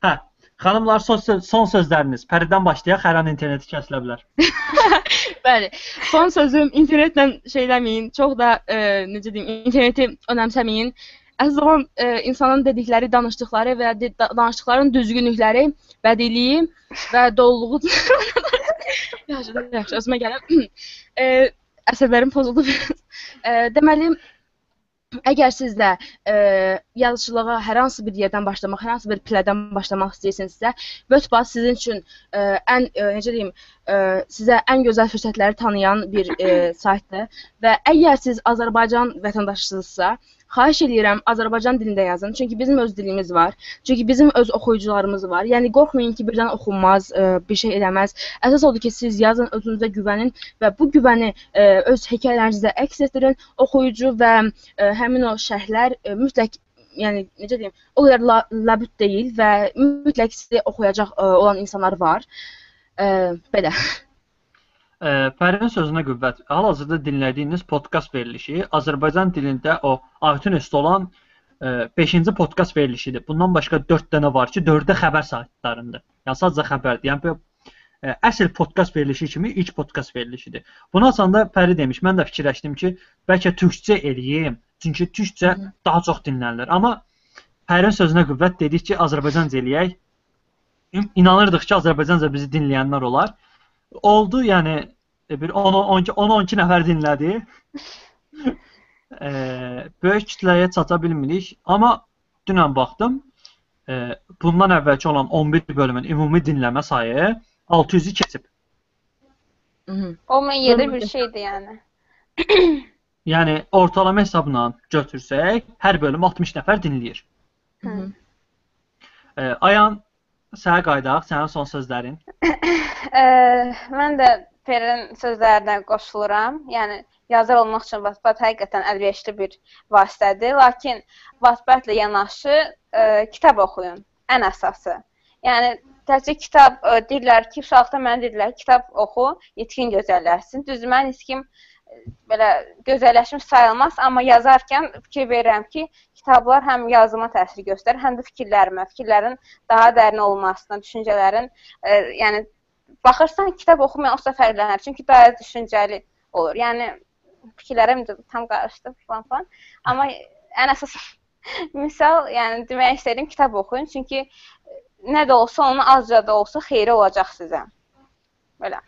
Hə, xanımlar son, söz, son sözləriniz. Pəridən başlayaq, hər an interneti kəsilə bilər. (laughs) Bəli. Son sözüm internetlə şeyləməyin, çox da e, necə deyim, interneti önəmsəməyin. Əsas olan e, insanın dedikləri, danışdıqları və de, da, danışdıqların düzgünlükləri, bədiliyi və doluluğu (laughs) Yaxşı, yaxşı, özümə gələm. (clears throat) e, əsəblərim pozuldu. E, deməli, əgər siz də e, yazıçılığa hər hansı bir yerdən başlamaq, hər hansı bir pillədən başlamaq istəyirsinizsə, Wordpress sizin üçün e, ən e, necə deyim, e, sizə ən gözəl fürsətləri tanıyan bir e, saytdır və əgər siz Azərbaycan vətəndaşısınızsa, xahiş edirəm Azərbaycan dilində yazın. Çünki bizim öz dilimiz var. Çünki bizim öz oxuyucularımız var. Yəni qorxmayın ki, birdən oxunmaz, e, bir şey eləməz. Əsas odur ki, siz yazın, özünüzə güvənin və bu güvəni e, öz hekayələrinizdə əks etdirin. Oxuyucu və e, həmin o şərhlər e, mütləq yəni necə deyim, o qədər la, labüd deyil və mütləq sizi oxuyacaq e, olan insanlar var. E, belə. Ə, Fəridin sözünə qüvvət. Hal-hazırda dinlədiyiniz podkast verilişi Azərbaycan dilində o iTunes üstə olan 5-ci podkast verilişidir. Bundan başqa 4 dənə var ki, 4-də xəbər saytlarında. Yəni sadəcə xəbərdir. Yəni ə, əsl podkast verilişi kimi ilk podkast verilişidir. Bunu açanda Fərid demiş, mən də fikirləşdim ki, bəlkə türkcə eləyim. Çünki türkcə Hı. daha çox dinlənilir. Amma Fəridin sözünə qüvvət dedik ki, Azərbaycanca eləyək. in- inanırdıq ki, Azərbaycanca bizi dinləyənlər olar. Oldu, yəni bir 10 10-12 nəfər dinlədi. (laughs) e, böyük kütləyə çata bilmirik, amma dünən baxdım, e, bundan əvvəlki olan 11 bölümün ümumi dinləmə sayı 600-ü keçib. Mhm. O mən yerdə bir şeydir yəni. (clears throat) Yəni ortalama hesabla götürsək, hər bölüm 60 nəfər dinləyir. Mhm. E, Ayan, sənə qaydaq, sənin son sözlərin. Ə, mən də Perin sözlərinə qoşuluram. Yəni yazar olmaq üçün Wattpad həqiqətən əlverişli bir vasitədir, lakin Wattpad-la yanaşı ə, kitab oxuyun ən əsası. Yəni təkcə kitab ə, deyirlər ki, uşaqda mənə dedilər, kitab oxu, yetkin gözəlləşsin. Düzdür, mən heç kim ə, belə gözəlləşmiş sayılmaz, amma yazarkən fikir verirəm ki, kitablar həm yazıma təsir göstərir, həm də fikirlərimə, fikirlərin daha dərin olmasına, düşüncələrin, ə, yəni baxırsan kitab oxumayan o fərqlənər. Çünki daha düşüncəli olur. Yəni fikirlərim də tam qarışdı falan falan. Amma ən əsas (laughs) misal, yəni demək istədim kitab oxuyun. Çünki nə də olsa onun azca da olsa xeyri olacaq sizə. Belə.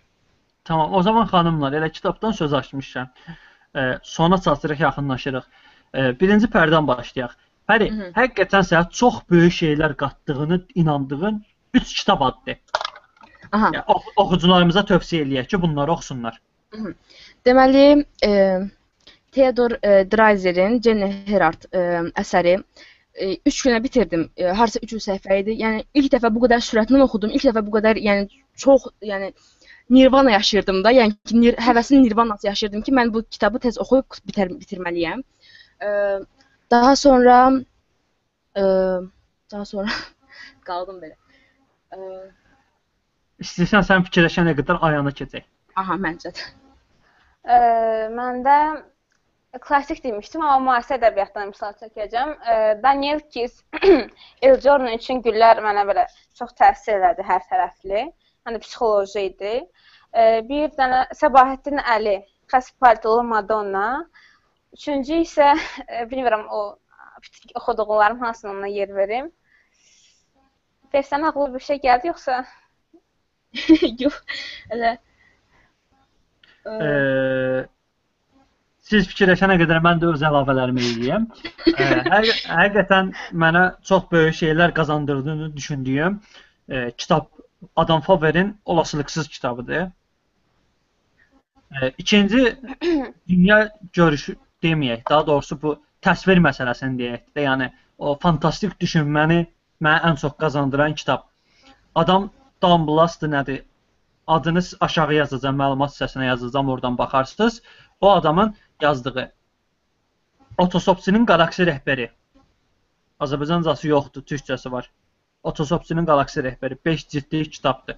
Tamam, o zaman xanımlar, elə kitabdan söz açmışam. E, sona çatırıq, yaxınlaşırıq. E, birinci pərdən başlayaq. Pəri, Mhm. həqiqətən sənə çox böyük şeylər qatdığını inandığın 3 kitab addır. Aha. Yəni oxu- oxucularımıza tövsiyə eləyək ki, bunları oxusunlar. Deməli, e, Theodor e, Dreiser'in Jenny Herard e, əsəri 3 günə bitirdim. E, harsa 300 səhifə idi. Yəni ilk dəfə bu qədər sürətlə oxudum. İlk dəfə bu qədər, yəni çox, yəni Nirvana yaşayırdım da. Yəni ki, nir həvəsin Nirvanası yaşayırdım ki, mən bu kitabı tez oxuyub bitir bitirməliyəm. E, daha sonra e, daha sonra (laughs) qaldım belə. E, İstəyirsən sən fikirləşənə qədər ayana keçək. aha, məncə də. Ə, məndə klassik demişdim, amma müasir ədəbiyyatdan misal çəkəcəm. Ə, Daniel Kiz El Jordan üçün güllər mənə belə çox təsir elədi hər tərəfli. Hani psixoloji idi. Ə, bir dənə Səbahattin Əli, Xəs paltolu Madonna. Üçüncü isə ə, (laughs) bilmirəm o oxuduqlarım hansına ona yer verim. Fersən ağlı bir şey gəldi yoxsa? (laughs) Yox, elə e, E, siz fikirləşənə qədər mən də öz əlavələrimi eləyəm. E, həqiq həqiqətən mənə çox böyük şeylər qazandırdığını düşündüyüm e, kitab Adam Faber'in olasılıqsız kitabıdır. E, ikinci (clears throat) dünya görüşü deməyək, daha doğrusu bu təsvir məsələsini deyək də, yəni o fantastik düşünməni mənə ən çox qazandıran kitab. Adam Damblast nədir? Adını aşağı yazacağam, məlumat hissəsinə yazacağam, oradan baxarsınız. O adamın yazdığı Otosopsinin qalaksi rəhbəri. Azərbaycancası yoxdur, türkçəsi var. Otosopsinin qalaksi rəhbəri 5 cildlik kitabdır.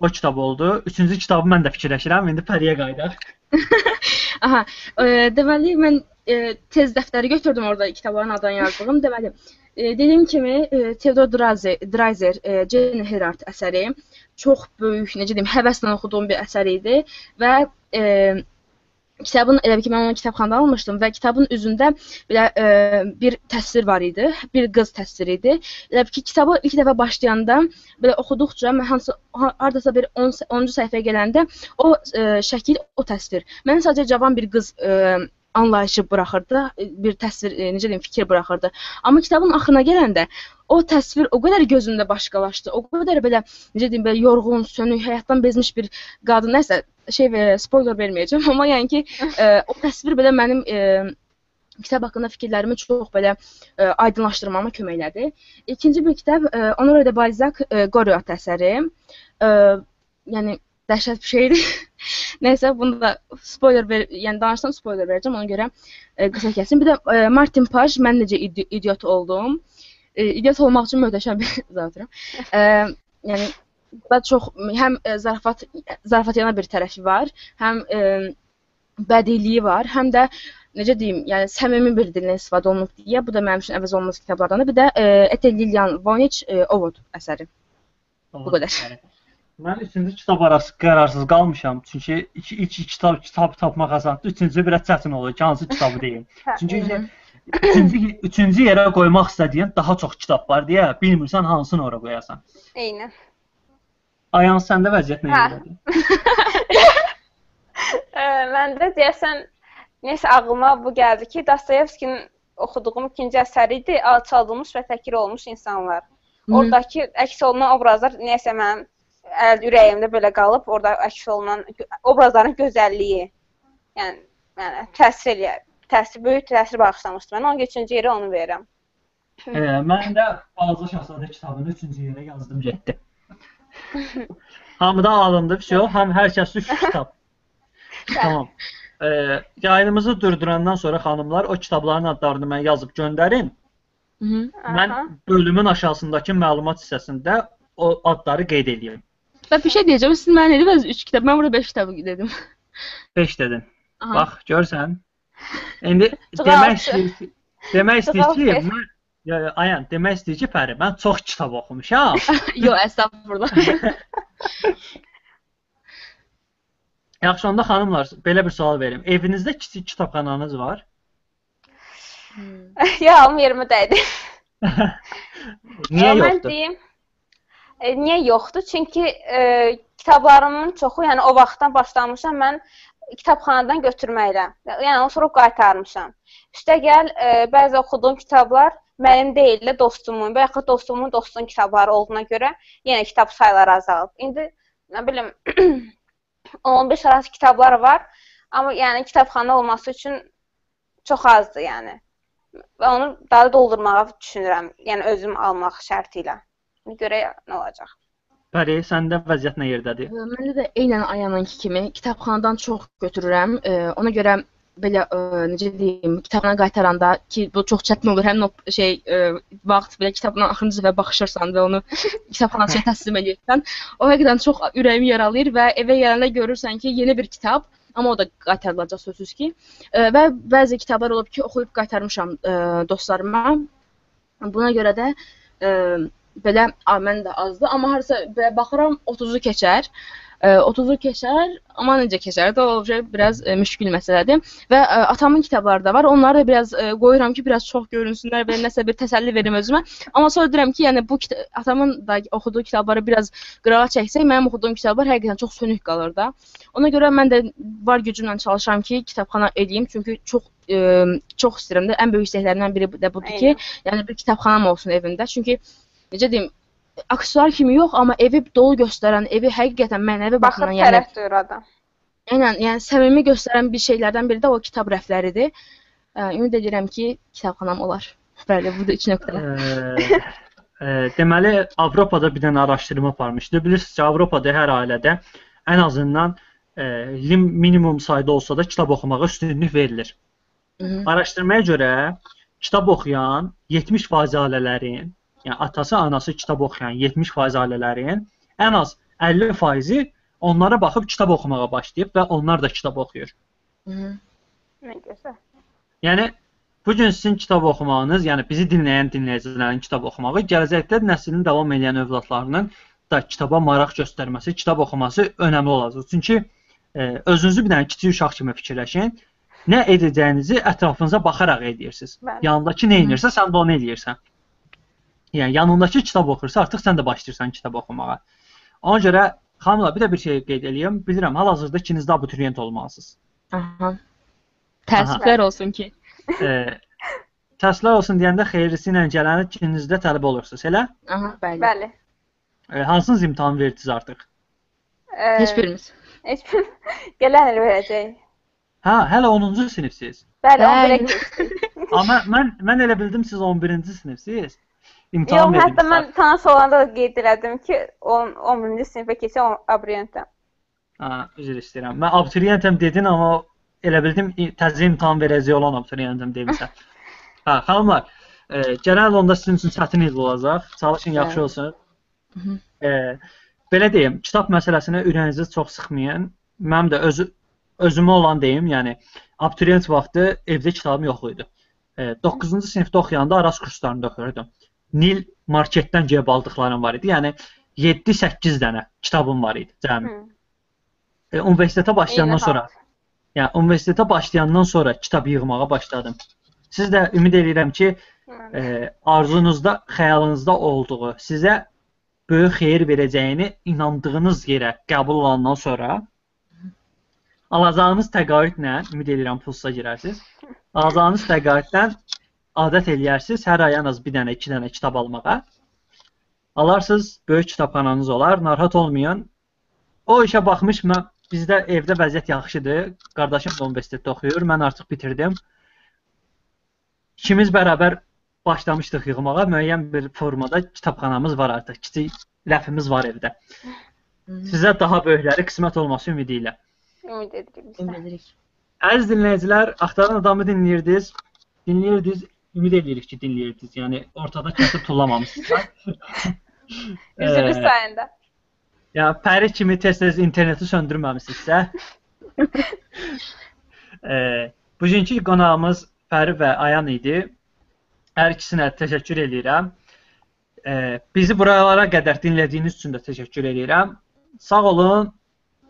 O kitab oldu. Üçüncü kitabı mən də fikirləşirəm. İndi Pəriyə qayıdaq. (laughs) Aha, e, deməli mən e, tez dəftəri götürdüm orada kitabların adını yazdığım. Deməli, e, dediyim kimi e, Theodor Dreiser, Dreiser e, Jane Herard əsəri çox böyük, necə deyim, həvəslə oxuduğum bir əsər idi və e, kitabın elə ki mən onu kitabxanadan almışdım və kitabın üzündə belə e, bir təsvir var idi. Bir qız təsviri idi. Elə ki kitabı ilk dəfə başlayanda belə oxuduqca mən hansı ha- hardasa bir 10 10-cu səhifəyə gələndə o e, şəkil, o təsvir. Mənə sadəcə cavan bir qız e, anlayışı buraxırdı, bir təsvir, necə deyim, fikir buraxırdı. Amma kitabın axırına gələndə o təsvir o qədər gözümdə başqalaşdı. O qədər belə necə deyim, belə yorğun, sönük, həyatdan bezmiş bir qadın nəsə şey ver, spoiler verməyəcəm, amma (laughs) yəni ki, e, o təsvir belə mənim e, kitab haqqında fikirlərimi çox belə e, aydınlaşdırmama kömək elədi. İkinci bir kitab e, Honore de Balzac Goriot əsəri. E, yəni dəhşət bir şeydir. (laughs) Nəysə, bunu da spoiler ver, yəni danışsam spoiler verəcəm, ona görə e, qısa kəsim. Bir də e, Martin Paj, mən necə idi idiot oldum. E, idiot olmaq üçün möhtəşəm bir (laughs) zatram. E, yəni da çox həm e, zarafat zarafatyana bir tərəfi var, həm e, bədiliyi var, həm də necə deyim, yəni səmimi bir dillə istifadə olunub deyə, bu da mənim üçün əvəz olunmaz kitablardandır. Bir də e, Ete Lilian Vonich Ovod əsəri. Bu qədər. Mən üçüncü kitab arası qərarsız qalmışam. Çünki iki, iki kitab kitab tapmaq asandır. Üçüncü biraz çətin olur ki, hansı kitabı deyim. (laughs) Hə, Çünki ki, üçüncü üçüncü yerə qoymaq istədiyin daha çox kitab var deyə bilmirsən hansını ora qoyasan. Eynən. Ayan səndə vəziyyət Hə. necədir? Ə, məndə deyəsən nəsə ağlıma bu gəldi ki, Dostoyevskinin oxuduğum ikinci əsəri idi, alçaldılmış və təhqir olunmuş insanlar. Oradakı əks olunan obrazlar nəsə mənim əl ürəyimdə belə qalıb, orada əks olunan obrazların gözəlliyi. Yəni mənə təsir eləyər. Təsir böyük təsir bağışlamışdı mənə. Onun üçüncü yeri onu verirəm. E, mən də Balaca Şahzadə kitabını üçüncü yerə yazdım getdi. (laughs) Hamıdan alındı, vəsə, ham hər kəs 3 kitab. (laughs) tamam. E, yayınımızı durdurandan sonra xanımlar o kitabların adlarını mən yazıb göndərin. Hı -hı. Mən Aha. bölümün aşağısındakı məlumat hissəsində o adları qeyd edeyim. Və bir şey deyəcəm. Siz mənə nə dediniz? 3 kitab. Mən burada 5 kitab dedim. 5 dedin. Aha. Bax, görsən. İndi (laughs) demək altı. istəyir demək Çox istəyir ki, altı. mən ya, ya, ayan, demək istəyir ki, Pəri, mən çox kitab oxumuşam. (laughs) Yox, əstəğfurullah. (laughs) Yaxşı onda xanımlar, belə bir sual verim. Evinizdə kiçik kitabxananız var? ya, alım yerimə dəydi. (laughs) Niyə Mən yoxdur? deyim, e, niyə yoxdur? Çünki e, kitablarımın çoxu, yəni o vaxtdan başlamışam mən kitabxanadan götürməklə. Yəni onu sonra qaytarmışam. Üstəgəl e, bəzi oxuduğum kitablar mənim deyil də dostumun və yaxud dostumun dostunun kitabları olduğuna görə yenə kitab sayları azalıb. İndi nə bilim (clears throat) 15 arası kitablar var, amma yəni kitabxana olması üçün çox azdır yəni. Və onu daha doldurmağı düşünürəm. Yəni özüm almaq şərti ilə. Ona görə nə olacaq? Pəri, səndə vəziyyət nə yerdədir? Məndə də eynən Ayanınki kimi kitabxanadan çox götürürəm. Ona görə belə ə, necə deyim, kitabına qaytaranda ki, bu çox çətin olur. Həmin o şey ə, vaxt belə kitabına axırıncı dəfə baxışırsan və onu (laughs) kitabxanaçıya təslim edirsən, o həqiqətən çox ürəyimi yaralayır və evə gələndə görürsən ki, yeni bir kitab, amma o da qaytarılacaq sözsüz ki. Ə, Və bəzi kitablar olub ki, oxuyub qaytarmışam ə, dostlarıma. Buna görə də ə, belə mən də azdır, amma harasa belə baxıram 30-u keçər. Ə, 30-u keçər, amma necə keçər də o biraz ə, müşkül məsələdir. Və ə, atamın kitabları da var. Onları da biraz ə, qoyuram ki, biraz çox görünsünlər və nəsə bir təsəlli verim özümə. Amma sonra deyirəm ki, yəni bu kita- atamın da oxuduğu kitabları biraz qırağa çəksək, mənim oxuduğum kitablar həqiqətən çox sönük qalır da. Ona görə mən də var gücümlə çalışıram ki, kitabxana eləyim, çünki çox ə, çox istəyirəm də. Ən böyük istəklərimdən biri də budur ki, yəni bir kitabxanam olsun evimdə. Çünki necə deyim, aksesuar kimi yox, amma evi dolu göstərən, evi həqiqətən mənəvi baxımdan, yəni tərəf duyur adam. Eynən, yəni səmimi göstərən bir şeylərdən biri də o kitab rəfləridir. Ümid edirəm ki, kitabxanam olar. Bəli, bu da 3 nöqtə. Deməli Avropada bir dənə araşdırma aparmışdı. Bilirsiniz ki, Avropada hər ailədə ən azından ə, lim minimum sayda olsa da kitab oxumağa üstünlük verilir. Mhm. Araşdırmaya görə kitab oxuyan 70% ailələrin, yəni atası, anası kitab oxuyan 70% ailələrin ən az 50%-i onlara baxıb kitab oxumağa başlayıb və onlar da kitab oxuyur. Mhm. Nə gözəl. Yəni bu gün sizin kitab oxumağınız, yəni bizi dinləyən dinləyicilərin kitab oxumağı gələcəkdə nəslin davam edən övladlarının da kitaba maraq göstərməsi, kitab oxuması önəmli olacaq. Çünki e, özünüzü bir dənə kiçik uşaq kimi fikirləşin. Nə edəcəyinizi ətrafınıza baxaraq edirsiniz. Bəli. Yanındakı nə edirsə, sən də onu edirsən. Yəni yanındakı kitab oxursa, artıq sən də başlayırsan kitab oxumağa. Ona görə xanımlar bir də bir şey qeyd eləyim. Bilirəm, hal-hazırda ikiniz də abituriyent olmalısınız. Aha. Təəssüflər olsun ki. (laughs) E, təsvir olsun deyəndə xeyirlisi ilə gələni ikiniz də tələbə olursunuz, elə? Aha, bəli. Bəli. E, hansınız imtahan verdiniz artıq? Ə, Heç birimiz. Heç bir (laughs) gələn il verəcək. Hə, hələ 10-cu sinifsiz. Bəli, Bəli. 11-ə keçdik. (laughs) Amma mən mən elə bildim siz 11-ci sinifsiz. Yox, İmtahan hətta mən tanış olanda da qeyd elədim ki, 10 11-ci sinifə keçən abituriyentəm. Ha, üzr istəyirəm. Mən abituriyentəm dedin, amma elə bildim təzə imtahan verəcək olan abituriyentəm demisən. (laughs) hə, xanımlar, e, gələn onda sizin üçün çətin il olacaq. Çalışın yaxşı olsun. E, belə deyim, kitab məsələsinə ürəyinizi çox sıxmayın. Mənim də özü özümə olan deyim, yəni abituriyent vaxtı evdə kitabım yox idi. E, 9-cu sinifdə oxuyanda Aras kurslarında oxuyurdum. Nil marketdən gəlib aldıqlarım var idi. Yəni 7-8 dənə kitabım var idi cəmi. Hı. E, universitetə başlayandan sonra, yəni universitetə başlayandan sonra kitab yığmağa başladım. Siz də ümid edirəm ki, e, arzunuzda, xəyalınızda olduğu, sizə böyük xeyir verəcəyini inandığınız yerə qəbul olandan sonra alacağınız təqaüdlə, ümid edirəm pulsa girərsiniz. Alacağınız təqaüddən adət eləyərsiniz hər ay ən az bir dənə, iki dənə kitab almağa. Alarsınız, böyük kitabxananız olar, narahat olmayın. O işə baxmış mən bizdə evdə vəziyyət yaxşıdır. Qardaşım da universitetdə oxuyur, mən artıq bitirdim. İkimiz bərabər başlamışdıq yığmağa. Müəyyən bir formada kitabxanamız var artıq. Kiçik rəfimiz var evdə. Sizə daha böyükləri qismət olması ümidi ilə. ümid edirik biz Ümid də. edirik. Əziz dinləyicilər, Axtaran adamı dinləyirdiniz. Dinləyirdiniz, ümid edirik ki, dinləyirdiniz. Yəni ortada kəsib tullamamısınız. (laughs) Üzürlük sayında. Ya Pəri kimi tez-tez interneti söndürməmisinizsə. (laughs) e, bugünkü qonağımız Pəri və Ayan idi. Hər ikisinə təşəkkür edirəm. E, bizi buralara qədər dinlədiyiniz üçün də təşəkkür edirəm. Sağ olun,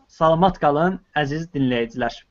salamat qalın, əziz dinləyicilər.